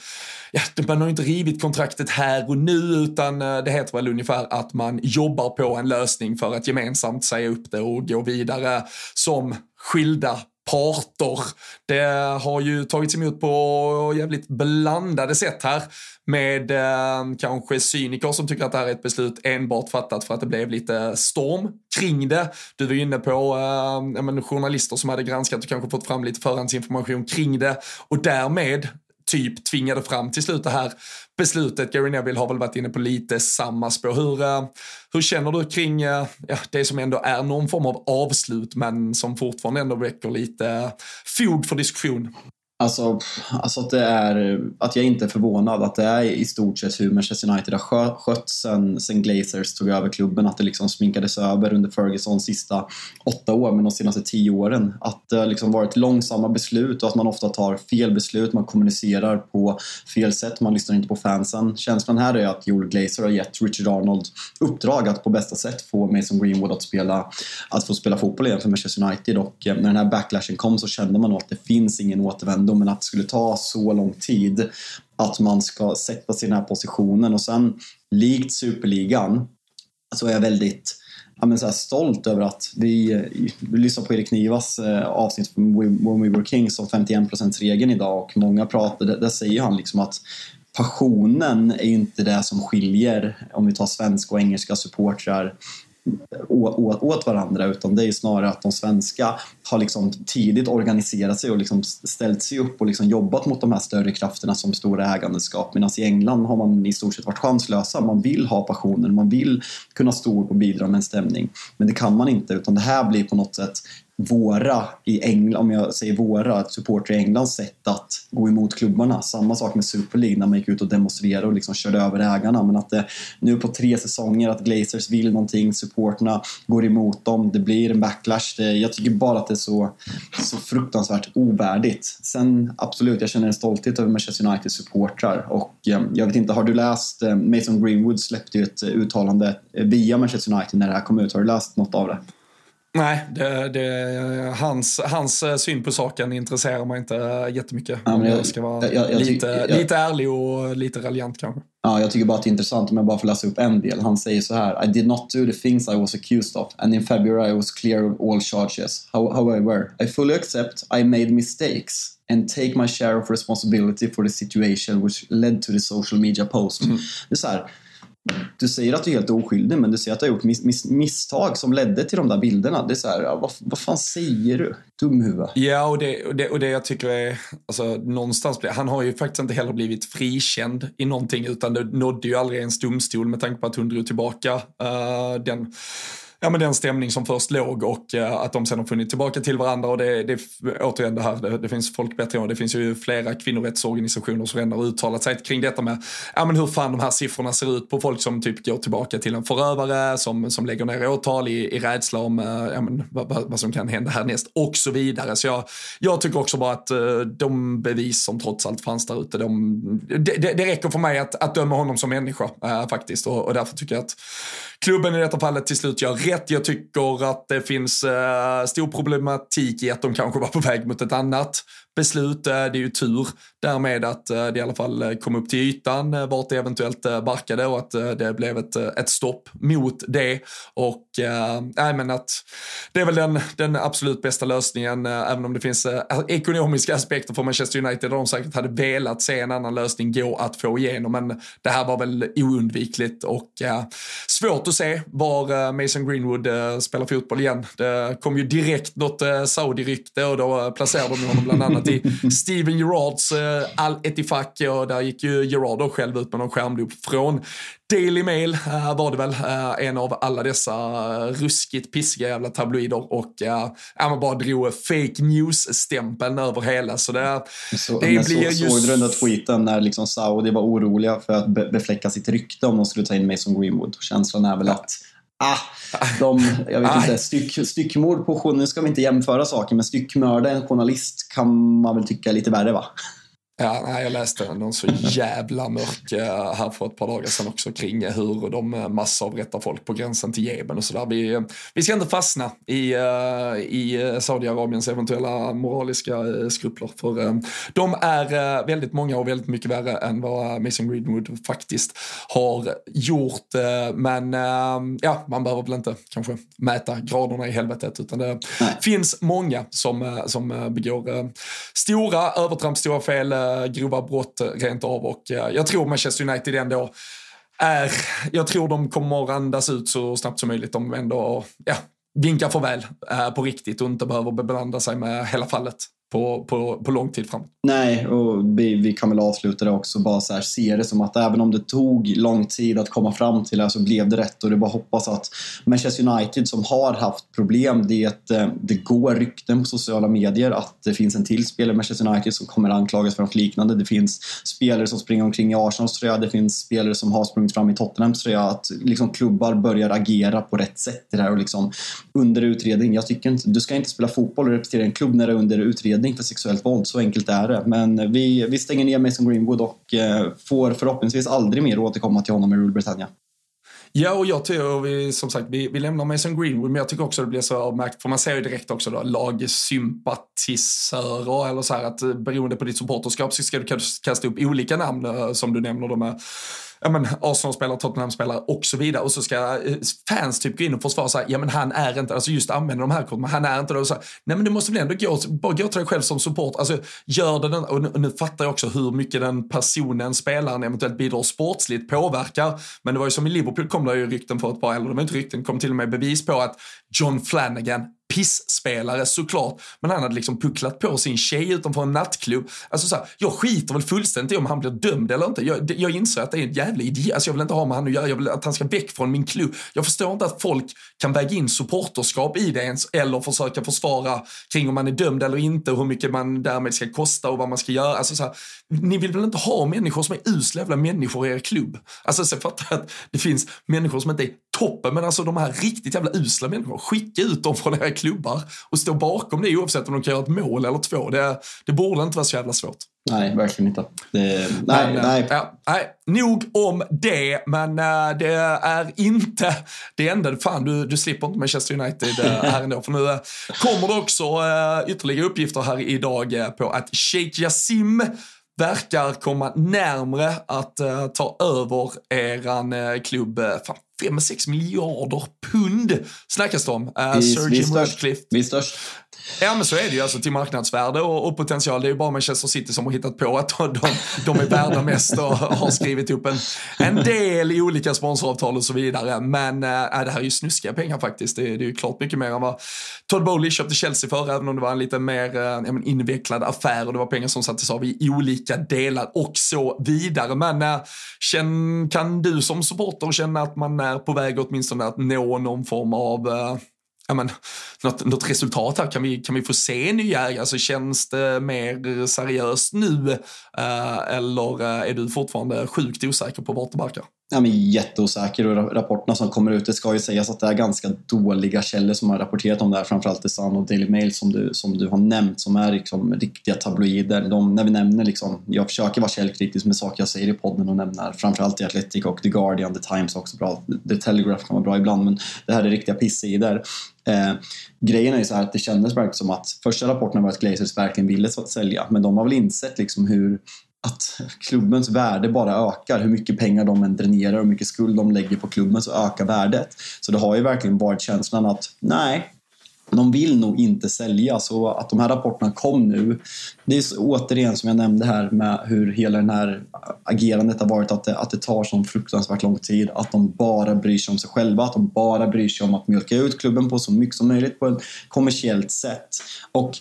ja, man har ju inte rivit kontraktet här och nu utan eh, det heter väl ungefär att man jobbar på en lösning för att gemensamt säga upp det och gå vidare som skilda parter. Det har ju tagits emot på jävligt blandade sätt här med eh, kanske cyniker som tycker att det här är ett beslut enbart fattat för att det blev lite storm kring det. Du var inne på eh, journalister som hade granskat och kanske fått fram lite förhandsinformation kring det och därmed typ tvingade fram till slut det här beslutet. Gary Neville har väl varit inne på lite samma spår. Hur, eh, hur känner du kring eh, ja, det som ändå är någon form av avslut men som fortfarande ändå väcker lite fog för diskussion? Alltså, alltså att, det är, att jag inte är förvånad att det är i stort sett hur Manchester United har skött sen, sen Glazers tog över klubben. Att det liksom sminkades över under Fergusons sista åtta år, men de senaste tio åren. Att det har liksom varit långsamma beslut och att man ofta tar fel beslut. Man kommunicerar på fel sätt, man lyssnar inte på fansen. Känslan här är att Joel Glazer har gett Richard Arnold uppdrag att på bästa sätt få Mason Greenwood att, spela, att få spela fotboll igen för Manchester United. Och eh, när den här backlashen kom så kände man nog att det finns ingen återvändo ändå, men att det skulle ta så lång tid att man ska sätta sig i den här positionen. Och sen likt Superligan så är jag väldigt ja, men så stolt över att vi, vi lyssnade på Erik Nivas eh, avsnitt från When We Were Kings om 51%-regeln idag. Och många pratade, där, där säger han liksom att passionen är inte det som skiljer om vi tar svenska och engelska supportrar åt varandra utan det är snarare att de svenska har liksom tidigt organiserat sig och liksom ställt sig upp och liksom jobbat mot de här större krafterna som stora ägandeskap. Medan i England har man i stort sett varit chanslösa. Man vill ha passionen, man vill kunna stå upp och bidra med en stämning. Men det kan man inte utan det här blir på något sätt våra i England, om jag säger våra, supportrar i Englands sätt att gå emot klubbarna. Samma sak med Super League när man gick ut och demonstrerade och liksom körde över ägarna. Men att det nu på tre säsonger att Glazers vill någonting, supporterna går emot dem, det blir en backlash. Det, jag tycker bara att det är så, så fruktansvärt ovärdigt. Sen absolut, jag känner en stolthet över Manchester Uniteds supportrar och eh, jag vet inte, har du läst eh, Mason Greenwood släppte ju ett eh, uttalande via Manchester United när det här kom ut. Har du läst något av det? Nej, det, det, hans, hans syn på saken intresserar mig inte jättemycket. Ja, jag, jag ska vara jag, jag, lite, lite ärlig och lite raljant kanske. Ja, jag tycker bara att det är intressant om jag bara får läsa upp en del. Han säger så här. I did not do the things I was accused of and in February I was clear of all charges. However, I fully accept I made mistakes and take my share of responsibility for the situation which led to the social media post. Mm. Det är så här, du säger att du är helt oskyldig men du säger att du har gjort mis mis misstag som ledde till de där bilderna. Det är så här, vad, vad fan säger du? Dumhuvud. Ja, och det, och, det, och det jag tycker är, alltså någonstans, han har ju faktiskt inte heller blivit frikänd i någonting utan det nådde ju aldrig ens domstol med tanke på att hon drog tillbaka uh, den ja, men den stämning som först låg och eh, att de sen har funnit tillbaka till varandra. Och det, det återigen det här, det, det finns folk bättre än Det finns ju flera kvinnorättsorganisationer som redan har uttalat sig kring detta med ja, men hur fan de här siffrorna ser ut på folk som typ går tillbaka till en förövare, som, som lägger ner åtal i, i rädsla om eh, ja, men, vad, vad, som kan hända härnäst och så vidare. Så jag, jag tycker också bara att eh, de bevis som trots allt fanns där ute, de, det, det, det räcker för mig att, att döma honom som människa faktiskt. Och, och därför tycker jag att klubben i detta fallet till slut gör rätt. Jag tycker att det finns eh, stor problematik i att de kanske var på väg mot ett annat beslut. Eh, det är ju tur därmed att eh, det i alla fall eh, kom upp till ytan vart det eventuellt barkade och att det blev ett, ett stopp mot det. Och äh, men att det är väl den, den absolut bästa lösningen, även om det finns ekonomiska aspekter för Manchester United där de säkert hade velat se en annan lösning gå att få igenom. Men det här var väl oundvikligt och äh, svårt att se var Mason Greenwood spelar fotboll igen. Det kom ju direkt något Saudi-rykte och då placerade de honom bland annat i Steven Gerards äh, Al-Etifak och där gick ju Gerard då själv ut med någon skärmdump från Daily Mail äh, var det väl, äh, en av alla dessa äh, ruskigt pissiga jävla tabloider och äh, man bara drog fake news-stämpeln över hela. Så det, så, det blir så, just... Såg du den där tweeten när liksom Saudi var oroliga för att be befläcka sitt rykte om de skulle ta in Mason Greenwood? Känslan är väl att Ah, de, jag vet inte, styck, styckmord på nu ska vi inte jämföra saker, men styckmörda en journalist kan man väl tycka är lite värre va? Ja, nej, jag läste någon så jävla mörk eh, här för ett par dagar sedan också kring hur de eh, massavrättar folk på gränsen till Jemen och sådär. Vi, vi ska inte fastna i, eh, i Saudiarabiens eventuella moraliska skrupler för de är väldigt många och väldigt mycket värre än vad Mason Greenwood faktiskt har gjort. Men ja, man behöver väl inte kanske mäta graderna i helvetet utan det finns många som, som begår stora övertramp, stora fel Eh, grova brott rent av och eh, jag tror Manchester United ändå är, jag tror de kommer andas ut så snabbt som möjligt. De ändå, ja, vinkar farväl eh, på riktigt och inte behöver beblanda sig med hela fallet på, på, på lång tid framåt. Nej, och vi, vi kan väl avsluta det också bara så här, se det som att även om det tog lång tid att komma fram till det så blev det rätt och det är bara hoppas att Manchester United som har haft problem, det, eh, det går rykten på sociala medier att det finns en till spelare i Manchester United som kommer anklagas för något liknande. Det finns spelare som springer omkring i Arsenals tröja, det finns spelare som har sprungit fram i Tottenhams tröja. Att liksom klubbar börjar agera på rätt sätt i det här och liksom under utredning. Jag tycker inte, du ska inte spela fotboll och representera en klubb när det är under utredning utredning för sexuellt våld. Så enkelt är det. Men vi, vi stänger ner Mason Greenwood och eh, får förhoppningsvis aldrig mer återkomma till honom i Rule Britannia. Ja, och jag tycker, vi, som sagt, vi, vi lämnar Mason Greenwood, men jag tycker också det blir så avmärkt, för man ser ju direkt också då lagsympatisörer, eller så här att eh, beroende på ditt supporterskap så ska du kasta upp olika namn eh, som du nämner, de här ja men Arsenal-spelare, Tottenham-spelare och så vidare. Och så ska eh, fans typ gå in och försvara sig, ja men han är inte, alltså just använder de här korten, men han är inte det. Och så, nej men du måste väl ändå gå, bara gå till dig själv som support. Alltså gör det den, och nu, och nu fattar jag också hur mycket den personen, spelaren eventuellt bidrar sportsligt påverkar. Men det var ju som i Liverpool kom det ju rykten för ett par, eller det var inte rykten, kom till och med bevis på att John Flanagan pisspelare såklart. Men han hade liksom pucklat på sin tjej utanför en nattklubb. Alltså så här, jag skiter väl fullständigt i om han blir dömd eller inte. Jag, jag inser att det är en jävla idiot. Alltså jag vill inte ha med honom att göra. Jag vill att han ska väck från min klubb. Jag förstår inte att folk kan väga in supporterskap i det ens eller försöka försvara kring om man är dömd eller inte och hur mycket man därmed ska kosta och vad man ska göra. Alltså så här, ni vill väl inte ha människor som är usla jävla människor i er klubb? Alltså så fattar att det finns människor som inte är toppen, men alltså de här riktigt jävla usla människorna, skicka ut dem från era klubbar och stå bakom det oavsett om de kan göra ett mål eller två. Det, det borde inte vara så jävla svårt. Nej, verkligen inte. Det, nej, men, nej. Ja, nej. Nog om det, men uh, det är inte det enda. Fan, du, du slipper inte Manchester United uh, här ändå. För nu kommer det också ytterligare uppgifter här idag på att Sheikh Jassim verkar komma närmre att uh, ta över eran uh, klubb. Uh, fan, 5-6 miljarder pund snackas det om. Uh, Sir Jim Ja men så är det ju alltså till marknadsvärde och, och, potential. Det är ju bara Manchester City som har hittat på att de, de är värda mest och har skrivit upp en, en del i olika sponsoravtal och så vidare. Men eh, äh, det här är ju snuskiga pengar faktiskt. Det, det är ju klart mycket mer än vad Todd Bowley köpte Chelsea för, även om det var en lite mer äh, invecklad affär och det var pengar som sattes av i olika delar och så vidare. Men äh, känn, kan du som supporter känna att man är på väg åtminstone att nå någon form av ja, men, något, något resultat här? Kan vi, kan vi få se nya ägare? Alltså, känns det mer seriöst nu? Eh, eller eh, är du fortfarande sjukt osäker på vart det barkar? Ja, men jätteosäker och rapporterna som kommer ut, det ska ju sägas att det är ganska dåliga källor som har rapporterat om det här, framförallt The Sun och Daily Mail som du, som du har nämnt, som är liksom riktiga tabloider. De, när vi nämner liksom, jag försöker vara källkritisk med saker jag säger i podden och nämner framförallt The Athletic och The Guardian, The Times också bra, The Telegraph kan vara bra ibland, men det här är riktiga pissidor. Eh, grejen är ju så här att det kändes verkligen som att första rapporterna var att Glazers verkligen ville sälja, men de har väl insett liksom hur att klubbens värde bara ökar. Hur mycket pengar de än dränerar och hur mycket skuld de lägger på klubben så ökar värdet. Så det har ju verkligen varit känslan att nej, de vill nog inte sälja. Så att de här rapporterna kom nu, det är återigen som jag nämnde här med hur hela den här agerandet har varit, att det, att det tar så fruktansvärt lång tid, att de bara bryr sig om sig själva, att de bara bryr sig om att mjölka ut klubben på så mycket som möjligt på ett kommersiellt sätt. Och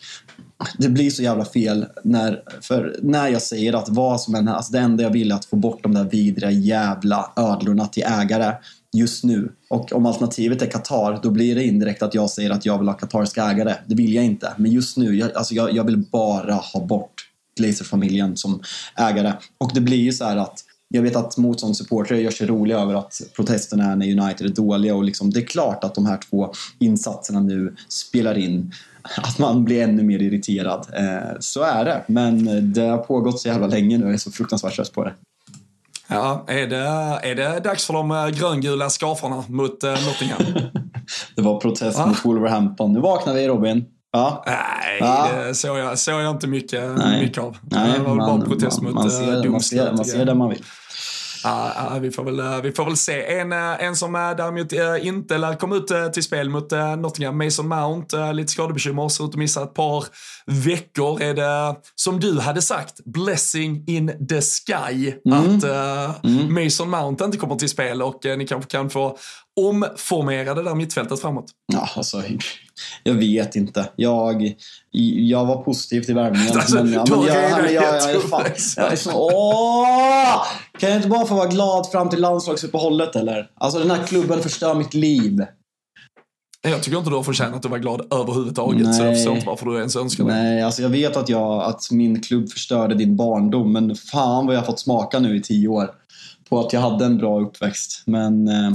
det blir så jävla fel när, för när jag säger att vad som än alltså det enda jag vill är att få bort de där vidriga jävla ödlorna till ägare just nu. Och om alternativet är Qatar, då blir det indirekt att jag säger att jag vill ha Qatarska ägare. Det vill jag inte. Men just nu, jag, alltså jag, jag vill bara ha bort Glazer-familjen som ägare. Och det blir ju så här att jag vet att motståndssupportrar gör sig roliga över att protesterna är när United är dåliga och liksom, det är klart att de här två insatserna nu spelar in att man blir ännu mer irriterad. Eh, så är det, men eh, det har pågått så jävla länge nu och jag är så fruktansvärt trött på det. Ja, är det, är det dags för de eh, gröngula scarfarna mot uh, Nottingham? det var protest mot Wolverhampton. Nu vaknar vi Robin. Ja. Nej, ja. det såg jag, såg jag inte mycket, mycket av. Nej, det var man, bara protest man, mot man ser, man ser, man ser det man vill. Uh, vi, får väl, uh, vi får väl se. En, uh, en som uh, däremot inte lär komma ut till spel mot Nottingham, Mason Mount, lite skadebekymmer, ser ut att missa ett par veckor. Är det, som du hade sagt, blessing in the sky mm. att mm. Mason Mount inte kommer till spel och ni kanske kan få omformera det där mittfältet framåt? Ja, alltså, jag vet inte. Jag, jag var positiv till värvningen. Alltså, men, ja, men jag, jag, jag, jag, fan, jag är så, åh! Kan jag inte bara få vara glad fram till landslagsuppehållet eller? Alltså den här klubben förstör mitt liv. Jag tycker inte du har förtjänat att vara glad överhuvudtaget. Nej. Så jag förstår inte varför du ens önskar det. Nej, alltså jag vet att, jag, att min klubb förstörde din barndom. Men fan vad jag har fått smaka nu i tio år. På att jag hade en bra uppväxt. Men eh,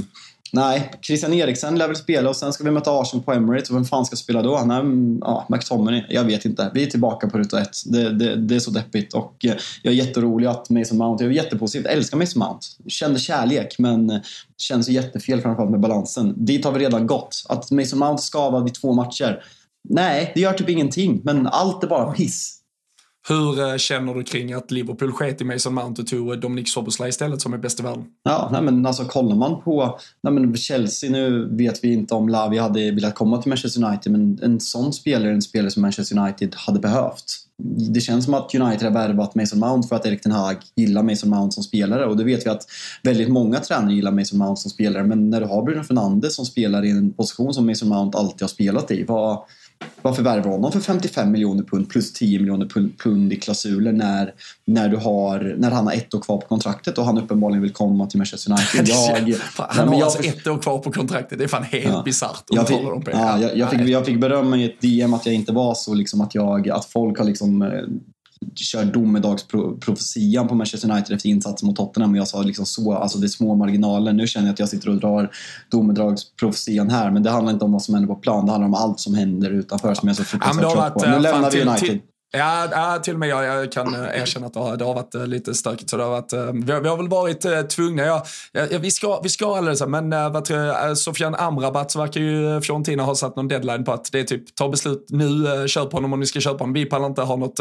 Nej, Christian Eriksen lär väl spela och sen ska vi möta Arsenal på Emirates och vem fan ska spela då? Nej, mm, ja, McTominay. Jag vet inte. Vi är tillbaka på ruta ett. Det, det, det är så deppigt och eh, jag är jätterolig att Mason Mount, jag är jättepositiv, jag älskar Mason Mount. Kände kärlek men eh, känns känns jättefel framförallt med balansen. Dit har vi redan gått. Att Mason Mount skavad i två matcher. Nej, det gör typ ingenting men allt är bara piss. Hur eh, känner du kring att Liverpool sket i Mason Mount och tog eh, Dominic Soboslaj istället som är bäst i världen? Ja, nej men alltså kollar man på nej men Chelsea, nu vet vi inte om Lavi hade velat komma till Manchester United, men en sån spelare, en spelare som Manchester United hade behövt. Det känns som att United har värvat Mason Mount för att Erik Ten Hag gillar Mason Mount som spelare och det vet vi att väldigt många tränare gillar Mason Mount som spelare, men när du har Bruno Fernandes som spelar i en position som Mason Mount alltid har spelat i, vad varför värva honom för 55 miljoner pund plus 10 miljoner pund i klausuler när, när, du har, när han har ett år kvar på kontraktet och han uppenbarligen vill komma till Manchester United? Jag, han har jag, alltså ett år kvar på kontraktet, det är fan helt ja. bisarrt. Jag, fick, ja, jag, jag, fick, jag fick berömma i ett DM att jag inte var så liksom, att, jag, att folk har liksom eh, kör domedagsprofetian på Manchester United efter insatsen mot Tottenham. Och jag sa liksom så, alltså det är små marginaler. Nu känner jag att jag sitter och drar domedagsprofetian här. Men det handlar inte om vad som händer på plan. Det handlar om allt som händer utanför som jag är så fruktansvärt trött på. Nu eh, lämnar vi United. Till, Ja, ja, till och med jag, jag kan eh, erkänna att det har, det har varit eh, lite stökigt. Så det har varit, eh, vi, har, vi har väl varit tvungna. Ja, ja, vi, ska, vi ska alldeles, men vad tror Sofian Amrabat så verkar ju Fiorentina ha satt någon deadline på att det är typ ta beslut nu, köp honom om ni ska köpa honom. Vi pallar inte ha något,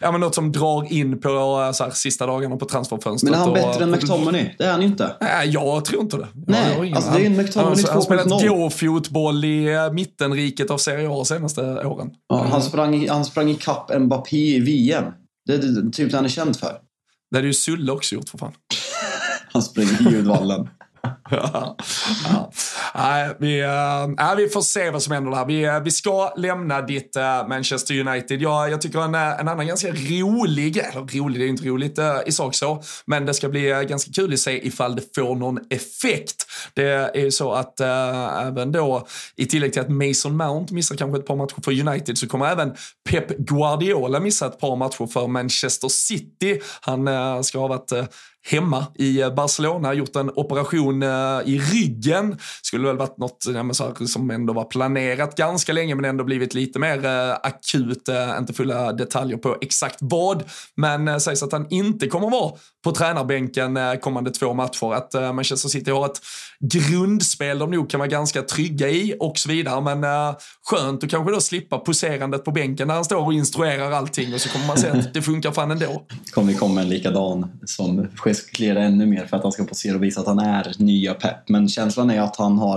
ja, men något som drar in på så här, sista dagarna på transferfönstret. Men är han bättre än McTominay? Det är han inte. Nej, jag tror inte det. Nej, alltså det är en McTominay 2.0. Han har spelat gå-fotboll i mittenriket av Serie A senaste åren. Ja, han sprang, han sprang Mbappé VM. Det är typ det han är känd för. Det hade ju Sulle också gjort för fan. han springer i ljudvallen. ja. ja vi, uh, vi får se vad som händer där. Vi, uh, vi ska lämna ditt uh, Manchester United. Jag, jag tycker en, en annan ganska rolig, eller rolig, det är inte roligt i sak så, men det ska bli ganska kul att se ifall det får någon effekt. Det är ju så att även då, i tillägg till att Mason Mount missar kanske ett par matcher för United, så kommer även Pep Guardiola missa ett par matcher för Manchester City. Han ska ha varit hemma i Barcelona, gjort en operation i ryggen. Skulle skulle väl varit något som ändå var planerat ganska länge men ändå blivit lite mer eh, akut. Eh, inte fulla detaljer på exakt vad, men eh, sägs att han inte kommer vara på tränarbänken kommande två matcher. Att Manchester City har ett grundspel de nog kan vara ganska trygga i och så vidare. Men skönt att kanske då slippa poserandet på bänken när han står och instruerar allting och så kommer man se att det funkar fan ändå. kommer komma en likadan som gestikulerar ännu mer för att han ska posera och visa att han är nya Pep. Men känslan är att han har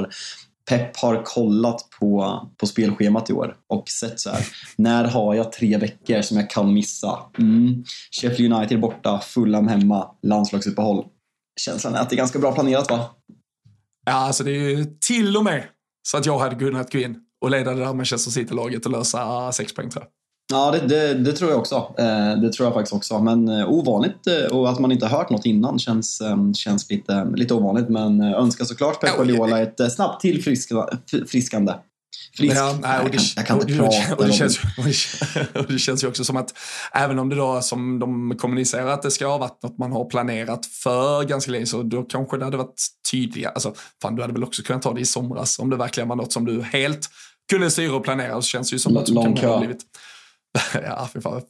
Pep har kollat på, på spelschemat i år och sett så här. När har jag tre veckor som jag kan missa? Mm. Sheffield United borta, Fulham hemma, landslagsuppehåll. Känslan är att det är ganska bra planerat va? Ja, alltså det är ju till och med så att jag hade kunnat gå in och leda det där Manchester City-laget och lösa sex poäng tror jag. Ja, det, det, det, tror jag också. Eh, det tror jag faktiskt också. Men eh, ovanligt eh, och att man inte har hört något innan känns, känns lite, lite ovanligt. Men önskar såklart Pep Guardiola ett snabbt tillfriskande. Frisk. Ja, nej, och det, jag, kan, jag kan inte prata. Och det, känns, och det känns ju också som att även om det då som de kommunicerar att det ska ha varit något man har planerat för ganska länge så då kanske det hade varit tydligare. Alltså, fan, du hade väl också kunnat ta det i somras om det verkligen var något som du helt kunde styra och planera så känns det ju som att det kan ha blivit Ja, fy fan.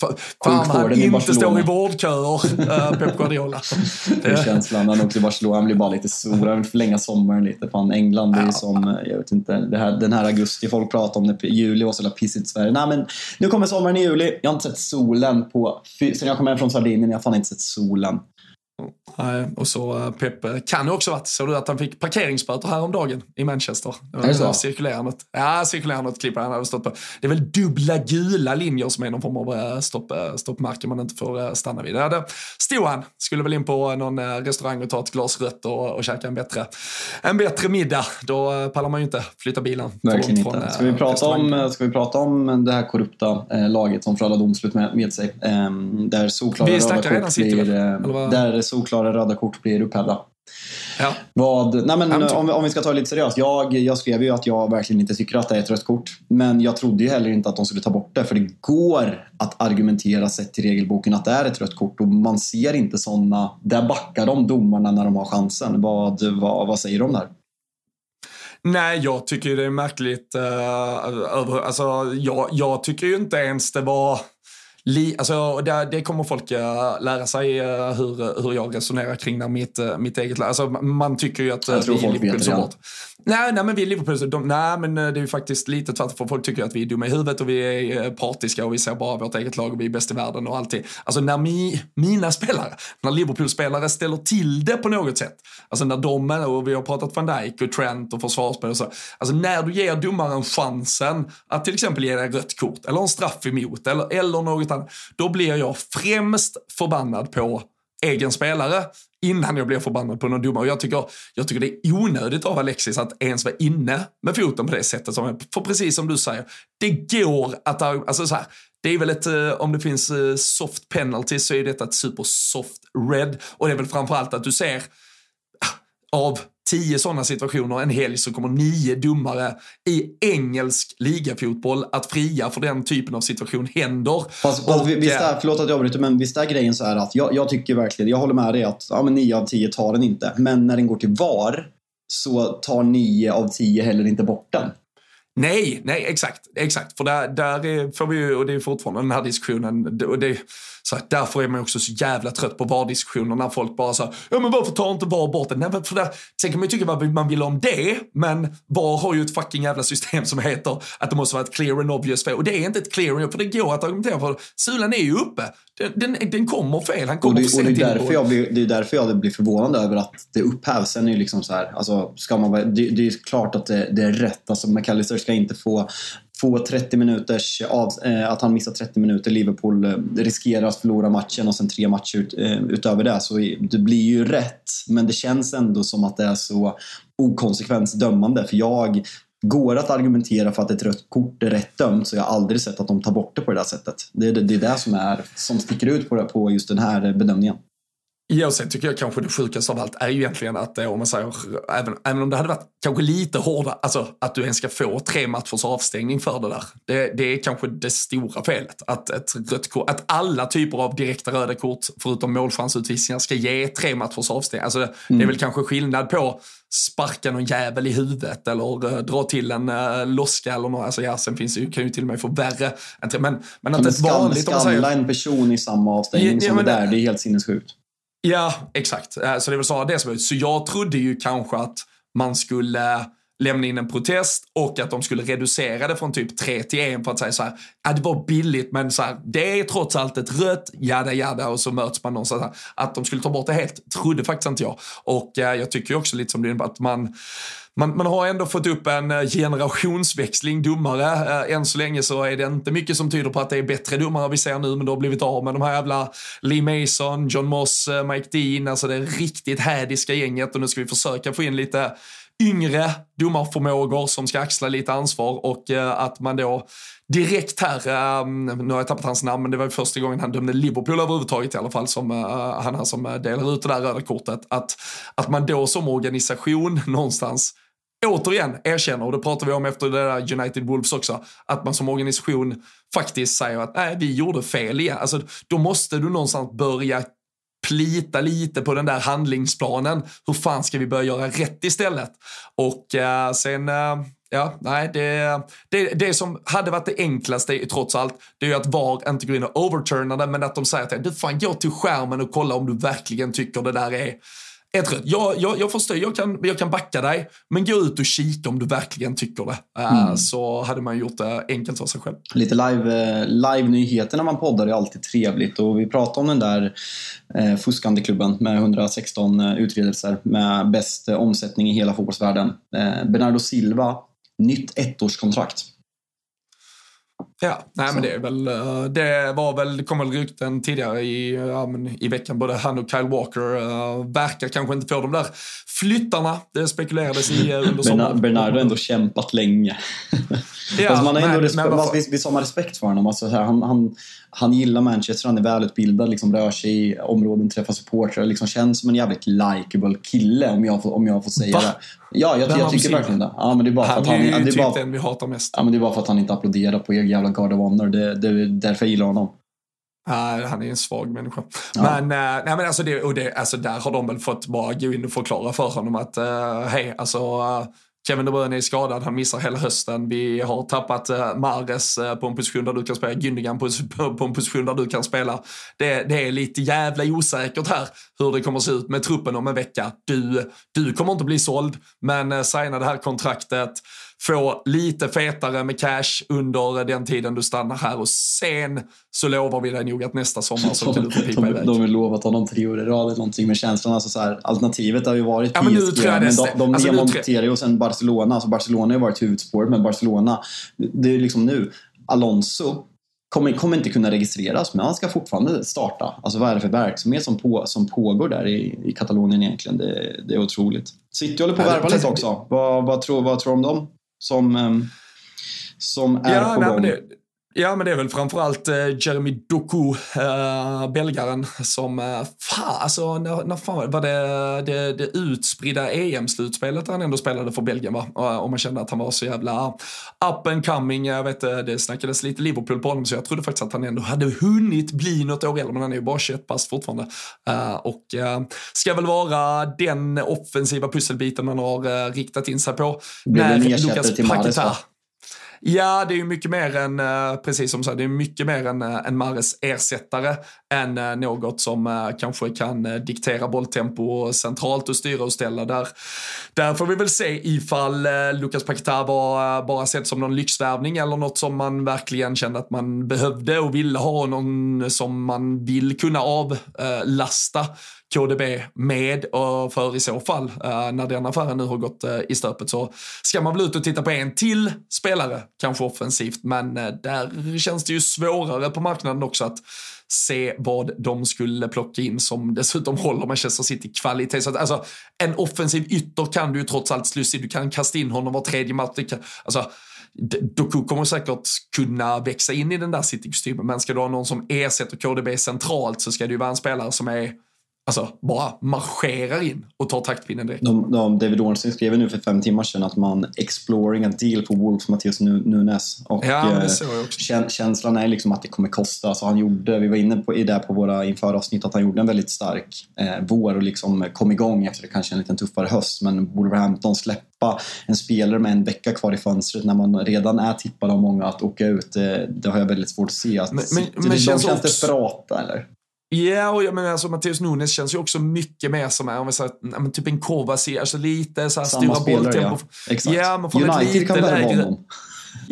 Fan han inte står i vårdköer, äh, Pep Guardiola. det är känslan. Han också i Barcelona. Han blir bara lite sur. Han vill förlänga sommaren lite. Fan, England är ju som, jag vet inte, här, den här augusti. Folk pratar om det. Juli var så jävla pissigt i Sverige. Nej, men nu kommer sommaren i juli. Jag har inte sett solen på... Sen jag kom hem från Sardinien, jag har fan inte sett solen. Och så eh, Pep eh, kan ju också varit, såg du att han fick parkeringsböter häromdagen i Manchester? Är det så? Cirkulerar något, ja, cirkulerar något klipp han hade stått på. Det är väl dubbla gula linjer som är någon form av eh, stopp, stoppmärke man inte får stanna vid. Det stod han, skulle väl in på någon restaurang och ta ett glas rött och, och käka en bättre, en bättre middag. Då pallar man ju inte flytta bilen. Verkligen inte. Ska vi, prata om, ska vi prata om det här korrupta eh, laget som Frölunda Domslut med, med sig? Eh, där solklara röda kort blir... Eh, där solklara röda kort blir upphävda. Ja. Vad, nej men, om, om vi ska ta det lite seriöst. Jag, jag skrev ju att jag verkligen inte tycker att det är ett rött kort. Men jag trodde ju heller inte att de skulle ta bort det. För det går att argumentera sett till regelboken att det är ett rött kort. Och man ser inte sådana... Där backar de domarna när de har chansen. Vad, vad, vad säger de där? Nej, jag tycker det är märkligt. Uh, alltså, jag, jag tycker ju inte ens det var Li, alltså, det, det kommer folk uh, lära sig uh, hur, hur jag resonerar kring det, mitt, uh, mitt eget lag. Alltså, man tycker ju att tror vi folk vet det Nej, nej, men vi är Liverpool, de, nej, men det är ju faktiskt lite tvärtom. För folk tycker att vi är dumma i huvudet och vi är partiska och vi ser bara vårt eget lag och vi är bäst i världen och alltid. Alltså när mi, mina spelare, när Liverpool-spelare ställer till det på något sätt. Alltså när de, och vi har pratat van Dijk och Trent och försvarsspel och så. Alltså när du ger domaren chansen att till exempel ge dig rött kort eller en straff emot eller, eller något utan då blir jag främst förbannad på egen spelare innan jag blir förbannad på någon domare. Jag tycker, jag tycker det är onödigt av Alexis att ens vara inne med foten på det sättet. Som, för precis som du säger, det går att... Alltså så här, det är väl ett, eh, om det finns eh, soft penalty så är detta ett super soft red. Och det är väl framförallt att du ser ah, av tio sådana situationer en helg så kommer nio domare i engelsk ligafotboll att fria för den typen av situation händer. Fast, och, visst är, förlåt att jag avbryter, men visst är grejen så här att jag, jag tycker verkligen, jag håller med dig att ja, men nio av tio tar den inte. Men när den går till VAR så tar nio av tio heller inte bort den. Nej, nej exakt. exakt. För där, där får vi ju, och det är fortfarande den här diskussionen, och det, så här, därför är man också så jävla trött på VAR-diskussioner när folk bara säger ja men varför tar inte VAR bort det? Nej, för där, sen kan man ju tycka vad man vill om det, men VAR har ju ett fucking jävla system som heter att det måste vara ett clear and obvious fel. Och det är inte ett clear and för det går att argumentera för. Sulan är ju uppe. Den, den, den kommer fel, han kommer och det, för sent det är därför jag blir, Det är därför jag blir förvånad över att det upphävs. Sen är ju liksom så här, alltså, ska man, det, det är klart att det, det är rätt. Alltså, McAllister ska inte få få 30 minuters av, eh, att han missar 30 minuter. Liverpool eh, riskerar att förlora matchen och sen tre matcher ut, eh, utöver det. Så det blir ju rätt, men det känns ändå som att det är så okonsekvent dömande. För jag går att argumentera för att ett rött kort är rätt dömt så jag har aldrig sett att de tar bort det på det där sättet. Det är det, det, är det som, är, som sticker ut på, det, på just den här eh, bedömningen. Ja, sen tycker jag kanske det sjukaste av allt är ju egentligen att om man säger, även, även om det hade varit kanske lite hårdare, alltså att du ens ska få tre matchers avstängning för det där. Det, det är kanske det stora felet. Att, ett rött kort, att alla typer av direkta röda kort, förutom målchansutvisningar, ska ge tre matchers avstängning. Alltså, mm. Det är väl kanske skillnad på sparka någon jävel i huvudet eller uh, dra till en uh, loska eller något. Alltså ja, sen finns det ju, kan ju till och med få värre. Men, men att ett vanligt... Skalla en person i samma avstängning ja, som ja, är där, det är helt sinnessjukt. Ja, exakt. Eh, så det är väl snarare det som är Så jag trodde ju kanske att man skulle lämna in en protest och att de skulle reducera det från typ 3 till 1 för att säga så här, ja det var billigt men så här, det är trots allt ett rött, jada jada och så möts man någonstans. Här. Att de skulle ta bort det helt trodde faktiskt inte jag. Och eh, jag tycker ju också lite som du att man man, man har ändå fått upp en eh, generationsväxling domare. Eh, än så länge så är det inte mycket som tyder på att det är bättre domare vi ser nu, men du har blivit av med de här jävla Lee Mason, John Moss, eh, Mike Dean, alltså det riktigt hädiska gänget och nu ska vi försöka få in lite yngre domarförmågor som ska axla lite ansvar och eh, att man då direkt här, eh, nu har jag tappat hans namn, men det var första gången han dömde Liverpool överhuvudtaget i alla fall, som eh, han här som delar ut det där röda kortet, att, att man då som organisation någonstans återigen erkänner, och det pratar vi om efter det där United Wolves också, att man som organisation faktiskt säger att nej, vi gjorde fel igen. Alltså, då måste du någonstans börja plita lite på den där handlingsplanen. Hur fan ska vi börja göra rätt istället? Och eh, sen, eh, ja, nej, det, det, det som hade varit det enklaste trots allt, det är ju att VAR inte går in och overturnar det, men att de säger att du fan gå till skärmen och kolla om du verkligen tycker det där är ett rött. Jag, jag, jag förstår, jag kan, jag kan backa dig, men gå ut och kika om du verkligen tycker det. Uh, mm. Så hade man gjort det enkelt för sig själv. Lite live, live-nyheter när man poddar är alltid trevligt och vi pratade om den där eh, fuskande klubben med 116 eh, utredelser med bäst eh, omsättning i hela fotbollsvärlden. Eh, Bernardo Silva, nytt ettårskontrakt. Ja, nej men det är väl, eh, det var väl, det kom väl rykten tidigare i, ja, i veckan, både han och Kyle Walker uh, verkar kanske inte få de där flyttarna. Det spekulerades i uh, under sommaren. Bernardo har ändå kämpat länge. ja, alltså man har ändå men, respe- men varför... visst, har man respekt för honom. Alltså, här, han, han, han gillar Manchester, han är välutbildad, liksom, rör sig i områden, träffar supportrar, liksom, känns som en jävligt likeable kille om jag får, om jag får säga Va? det. Ja, jag, jag, jag tycker verkligen det. Ja, men det är bara han för att han, är ju typ den vi hatar mest. Ja, men det är bara för att han inte applåderar på er jävla God of Honor. Det, det är därför jag gillar honom. Uh, han är en svag människa. Ja. Men, uh, nej, men alltså, det, och det, alltså där har de väl fått bara gå in och förklara för honom att uh, hej, alltså uh, Kevin De Bruyne är skadad, han missar hela hösten. Vi har tappat uh, Mares uh, på en position där du kan spela, Gündogan på, på en position där du kan spela. Det, det, är lite jävla osäkert här hur det kommer att se ut med truppen om en vecka. Du, du kommer inte bli såld, men uh, signa det här kontraktet få lite fetare med cash under den tiden du stannar här och sen så lovar vi dig nog att nästa sommar så kan du få pipa iväg. De har lovat honom tre år i rad eller någonting med känslan. Alltså så här, alternativet har ju varit ja, men nu tror jag men de, de alltså, demonterar ju och sen Barcelona. Alltså Barcelona har ju varit huvudspåret men Barcelona, det är liksom nu. Alonso kommer, kommer inte kunna registreras men han ska fortfarande starta. Alltså vad är det för verksamhet som, på, som pågår där i, i Katalonien egentligen? Det, det är otroligt. City håller på att värva lite också. Vad, vad, tror, vad tror du om dem? Som, ehm, som är ja, på nej, gång. Ja, men det är väl framförallt eh, Jeremy Doku, eh, belgaren, som, eh, fan, alltså, när, när fan var det, det, det utspridda EM-slutspelet han ändå spelade för Belgien, va? Och, och man kände att han var så jävla up and coming, jag vet eh, det snackades lite Liverpool på honom, så jag trodde faktiskt att han ändå hade hunnit bli något år äldre, men han är ju bara 21 pass fortfarande. Uh, och uh, ska väl vara den offensiva pusselbiten man har uh, riktat in sig på. Blir det en ersättare till va? Ja, det är ju mycket mer än, eh, precis som så, det är mycket mer än eh, en Mares ersättare än eh, något som kanske kan diktera bolltempo centralt och styra och ställa. Där, där får vi väl se ifall Lucas Paquetá var bara sett som någon lyxvärvning eller något som man verkligen kände att man behövde och ville ha någon som man vill kunna avlasta KDB med och för i så fall uh, när den affären nu har gått uh, i stöpet så ska man väl ut och titta på en till spelare, kanske offensivt, men uh, där känns det ju svårare på marknaden också att se vad de skulle plocka in som dessutom håller Manchester City kvalitet. Så att, alltså, en offensiv ytter kan du ju trots allt slussa. Du kan kasta in honom var tredje match. Alltså, Doku kommer säkert kunna växa in i den där City-kostymen, men ska du ha någon som ersätter KDB centralt så ska det ju vara en spelare som är alltså, bara marscherar in och tar taktpinnen direkt. De, de, David Ornstein skrev nu för fem timmar sedan att man exploring a deal på Wolves Mattias Nunes. Och, Ja, eh, Känslan är liksom att det kommer kosta. Alltså han gjorde, vi var inne på i det på våra införavsnitt, att han gjorde en väldigt stark eh, vår och liksom kom igång efter kanske en liten tuffare höst. Men Wolverhampton släppa en spelare med en vecka kvar i fönstret när man redan är tippad av många att åka ut, det, det har jag väldigt svårt att se. Att, Men- men- men de känns känns också- desperata eller? Ja, och jag menar alltså Matteus Nunes känns ju också mycket mer som om vi säger, typ en Kovacic, alltså lite så här Samma stora spelare bolltempo. ja. Exakt. Ja, från ett United lite kan värva honom.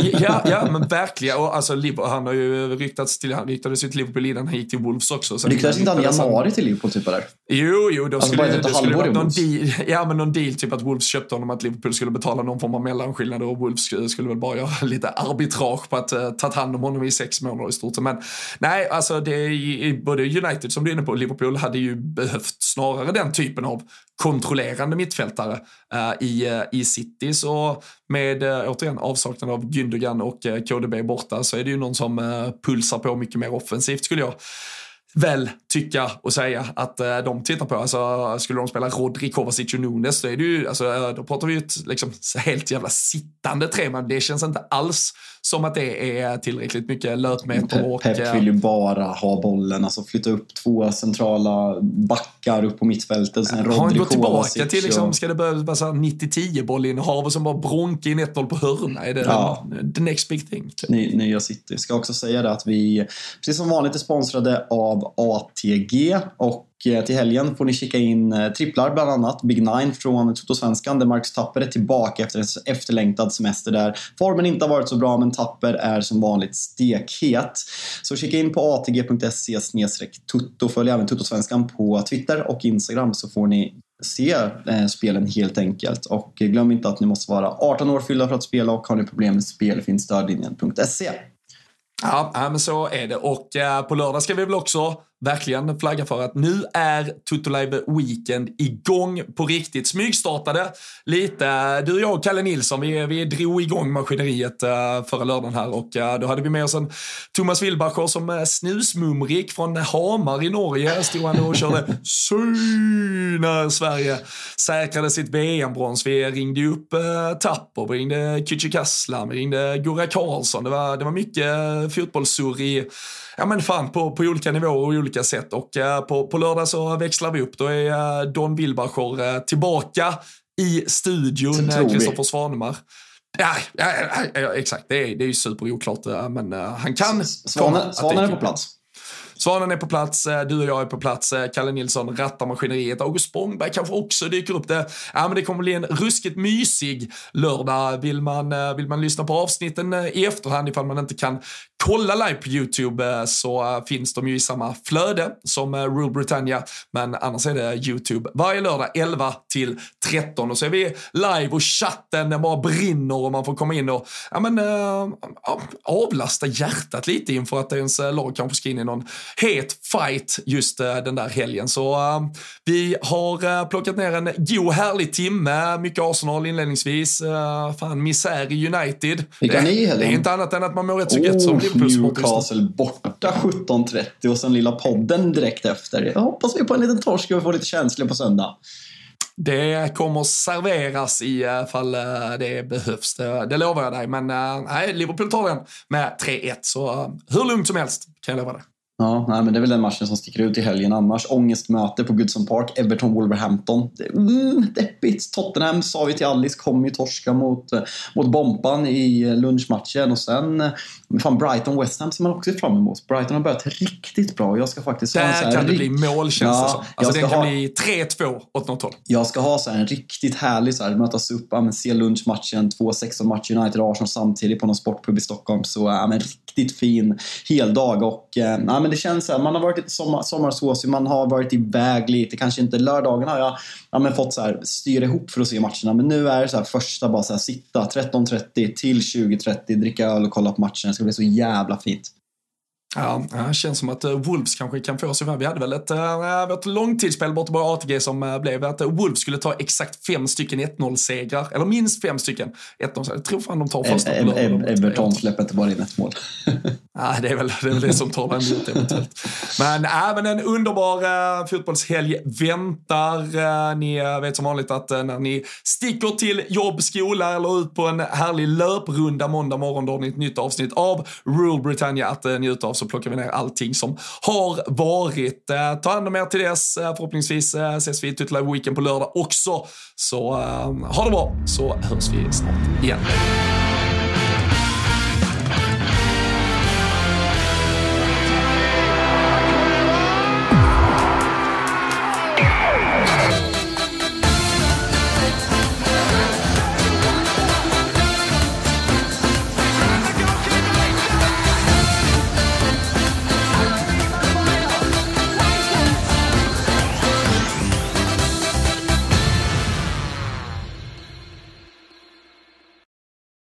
Ja, ja, men verkligen. Och alltså, han har ju ryktats till, han ryktades ju till Liverpool innan han gick till Wolves också. Sen Ryktades inte han i januari till Liverpool typ eller? Jo, jo, då Alltså, skulle det, skulle i någon deal, ja, men någon deal, typ att Wolves köpte honom, att Liverpool skulle betala någon form av mellanskillnad och Wolves skulle, skulle väl bara göra lite arbitrage på att uh, ta hand om honom i sex månader i stort sett. Men nej, alltså det är både United som du är inne på, Liverpool hade ju behövt snarare den typen av kontrollerande mittfältare eh, i, eh, i City. Så med uh, återigen avsaknad av Gündogan och eh, KDB borta så är det ju någon som eh, pulsar på mycket mer offensivt skulle jag väl tycka och säga att eh, de tittar på. Alltså, skulle de spela Rodri, Kovacic och Nunes, då, är det ju, alltså, eh, då pratar vi ju ett liksom, helt jävla sittande tre, men det känns inte alls som att det är tillräckligt mycket löpmeter. Och, Pep eh, vill ju bara ha bollen, alltså flytta upp två centrala backar upp på mittfältet. Sen har han gått tillbaka Kovacic till, liksom, och- ska det behövas bara så här 90-10 bollinnehav och som bara bronka in 1-0 på hörna? Är det Ja. the next big thing? Typ? Ny, nya City. Ska också säga det att vi, precis som vanligt, är sponsrade av ATG och eh, till helgen får ni kika in eh, tripplar, bland annat Big Nine från Toto-svenskan där Marcus Tapper är tillbaka efter en efterlängtad semester där formen inte har varit så bra men Tapper är som vanligt stekhet. Så kika in på atg.se tutto. Följ även Toto-svenskan på Twitter och Instagram så får ni se eh, spelen helt enkelt. Och glöm inte att ni måste vara 18 år fyllda för att spela och har ni problem med spel finns stödlinjen.se. Ja, äh, men så är det. Och eh, på lördag ska vi väl också verkligen flagga för att nu är Tutolive Weekend igång på riktigt. Smygstartade lite. Du och jag och Kalle Nilsson, vi, vi drog igång maskineriet eh, förra lördagen här och eh, då hade vi med oss en Thomas Wilbacher som eh, snusmumrik från Hamar i Norge. Stod han och körde när Sverige säkrade sitt VM-brons. Vi ringde ju upp Tapper, vi ringde Kücükaslan, vi ringde Gurra Karlsson. Det var, det var mycket fotbollssurr i ja men fan på, på olika nivåer och olika sätt. Och eh, på, på lördag så växlar vi upp. Då är eh, Don Wilbacher eh, tillbaka i studion, eh. Kristoffer Svanemar. Ja, ja, ja, exakt. Det är, det är ju superoklart, eh, men han kan Svanen, svanen är på plats. Svanen är på plats, eh, du och jag är på plats, eh, Kalle Nilsson rattar maskineriet, August Spångberg kanske också dyker upp det. Ja, men det kommer bli en ruskigt mysig lördag. Vill man, eh, vill man lyssna på avsnitten i efterhand ifall man inte kan kolla live på YouTube så finns de ju i samma flöde som Rule Britannia. Men annars är det YouTube varje lördag 11 till 13 och så är vi live och chatten den bara brinner och man får komma in och ja, men, äh, avlasta hjärtat lite inför att ens lag kanske ska in i någon het fight just eh, den där helgen. Så eh, vi har eh, plockat ner en god härlig timme, mycket Arsenal inledningsvis, fan misär i United. Vilka ni i det helgen? är inte annat än att man mår rätt så gött som Oh, Liverpool-supporter. just nu. Newcastle borta 17.30 och sen lilla podden direkt efter. Jag hoppas vi på en liten torsk och får lite känslor på söndag. Det kommer serveras i fall eh, det behövs, det, det lovar jag dig. Men nej, Liverpool tar den med 3-1, så hur lugnt som helst kan jag lova dig. Ja, nej, men det är väl den matchen som sticker ut i helgen annars. Ångestmöte på Goodson Park, Everton-Wolverhampton. Mm, deppigt. Tottenham sa vi till Alice kommer ju torska mot, eh, mot Bompan i eh, lunchmatchen och sen eh, fan Brighton West Ham ser man också fram emot. Brighton har börjat riktigt bra. Jag ska faktiskt ha en Där här kan det bli mål känns Ja, det som. Alltså den kan ha- bli 3-2 åt något håll. Jag ska ha så här en riktigt härlig så här, mötas upp, ja, men se lunchmatchen, två 16 matcher United och Arsenal samtidigt på någon sportpub i Stockholm. Så ja, men riktigt fin heldag och ja, men det känns så här, man har varit lite sommar, sommarsåsig, man har varit iväg lite, kanske inte lördagarna har jag ja, men fått så här, styra ihop för att se matcherna. Men nu är det så här, första bara så här, sitta 13.30 till 20.30, dricka öl och kolla på matchen. Det ska bli så jävla fint. Ja, det känns som att uh, Wolves kanske kan få sig Vi hade väl ett, uh, ett långtidsspel borta på ATG som uh, blev att Wolves skulle ta exakt fem stycken 1-0-segrar. Eller minst fem stycken 1-0-segrar. Jag tror fan de tar första på Ev- lördag. Ev- Everton släpper inte bara in ett mål. Ja, det, är väl, det är väl det som talar emot eventuellt. Men även en underbar äh, fotbollshelg väntar. Äh, ni eh, vet som vanligt att äh, när ni sticker till jobb, skola eller ut på en härlig löprunda måndag morgon då har ni ett nytt avsnitt av Rule Britannia att äh, njuta av så plockar vi ner allting som har varit. Äh, ta hand om er till dess. Förhoppningsvis äh, ses vi i Tutla Weekend på lördag också. Så ha det bra så hörs vi snart igen.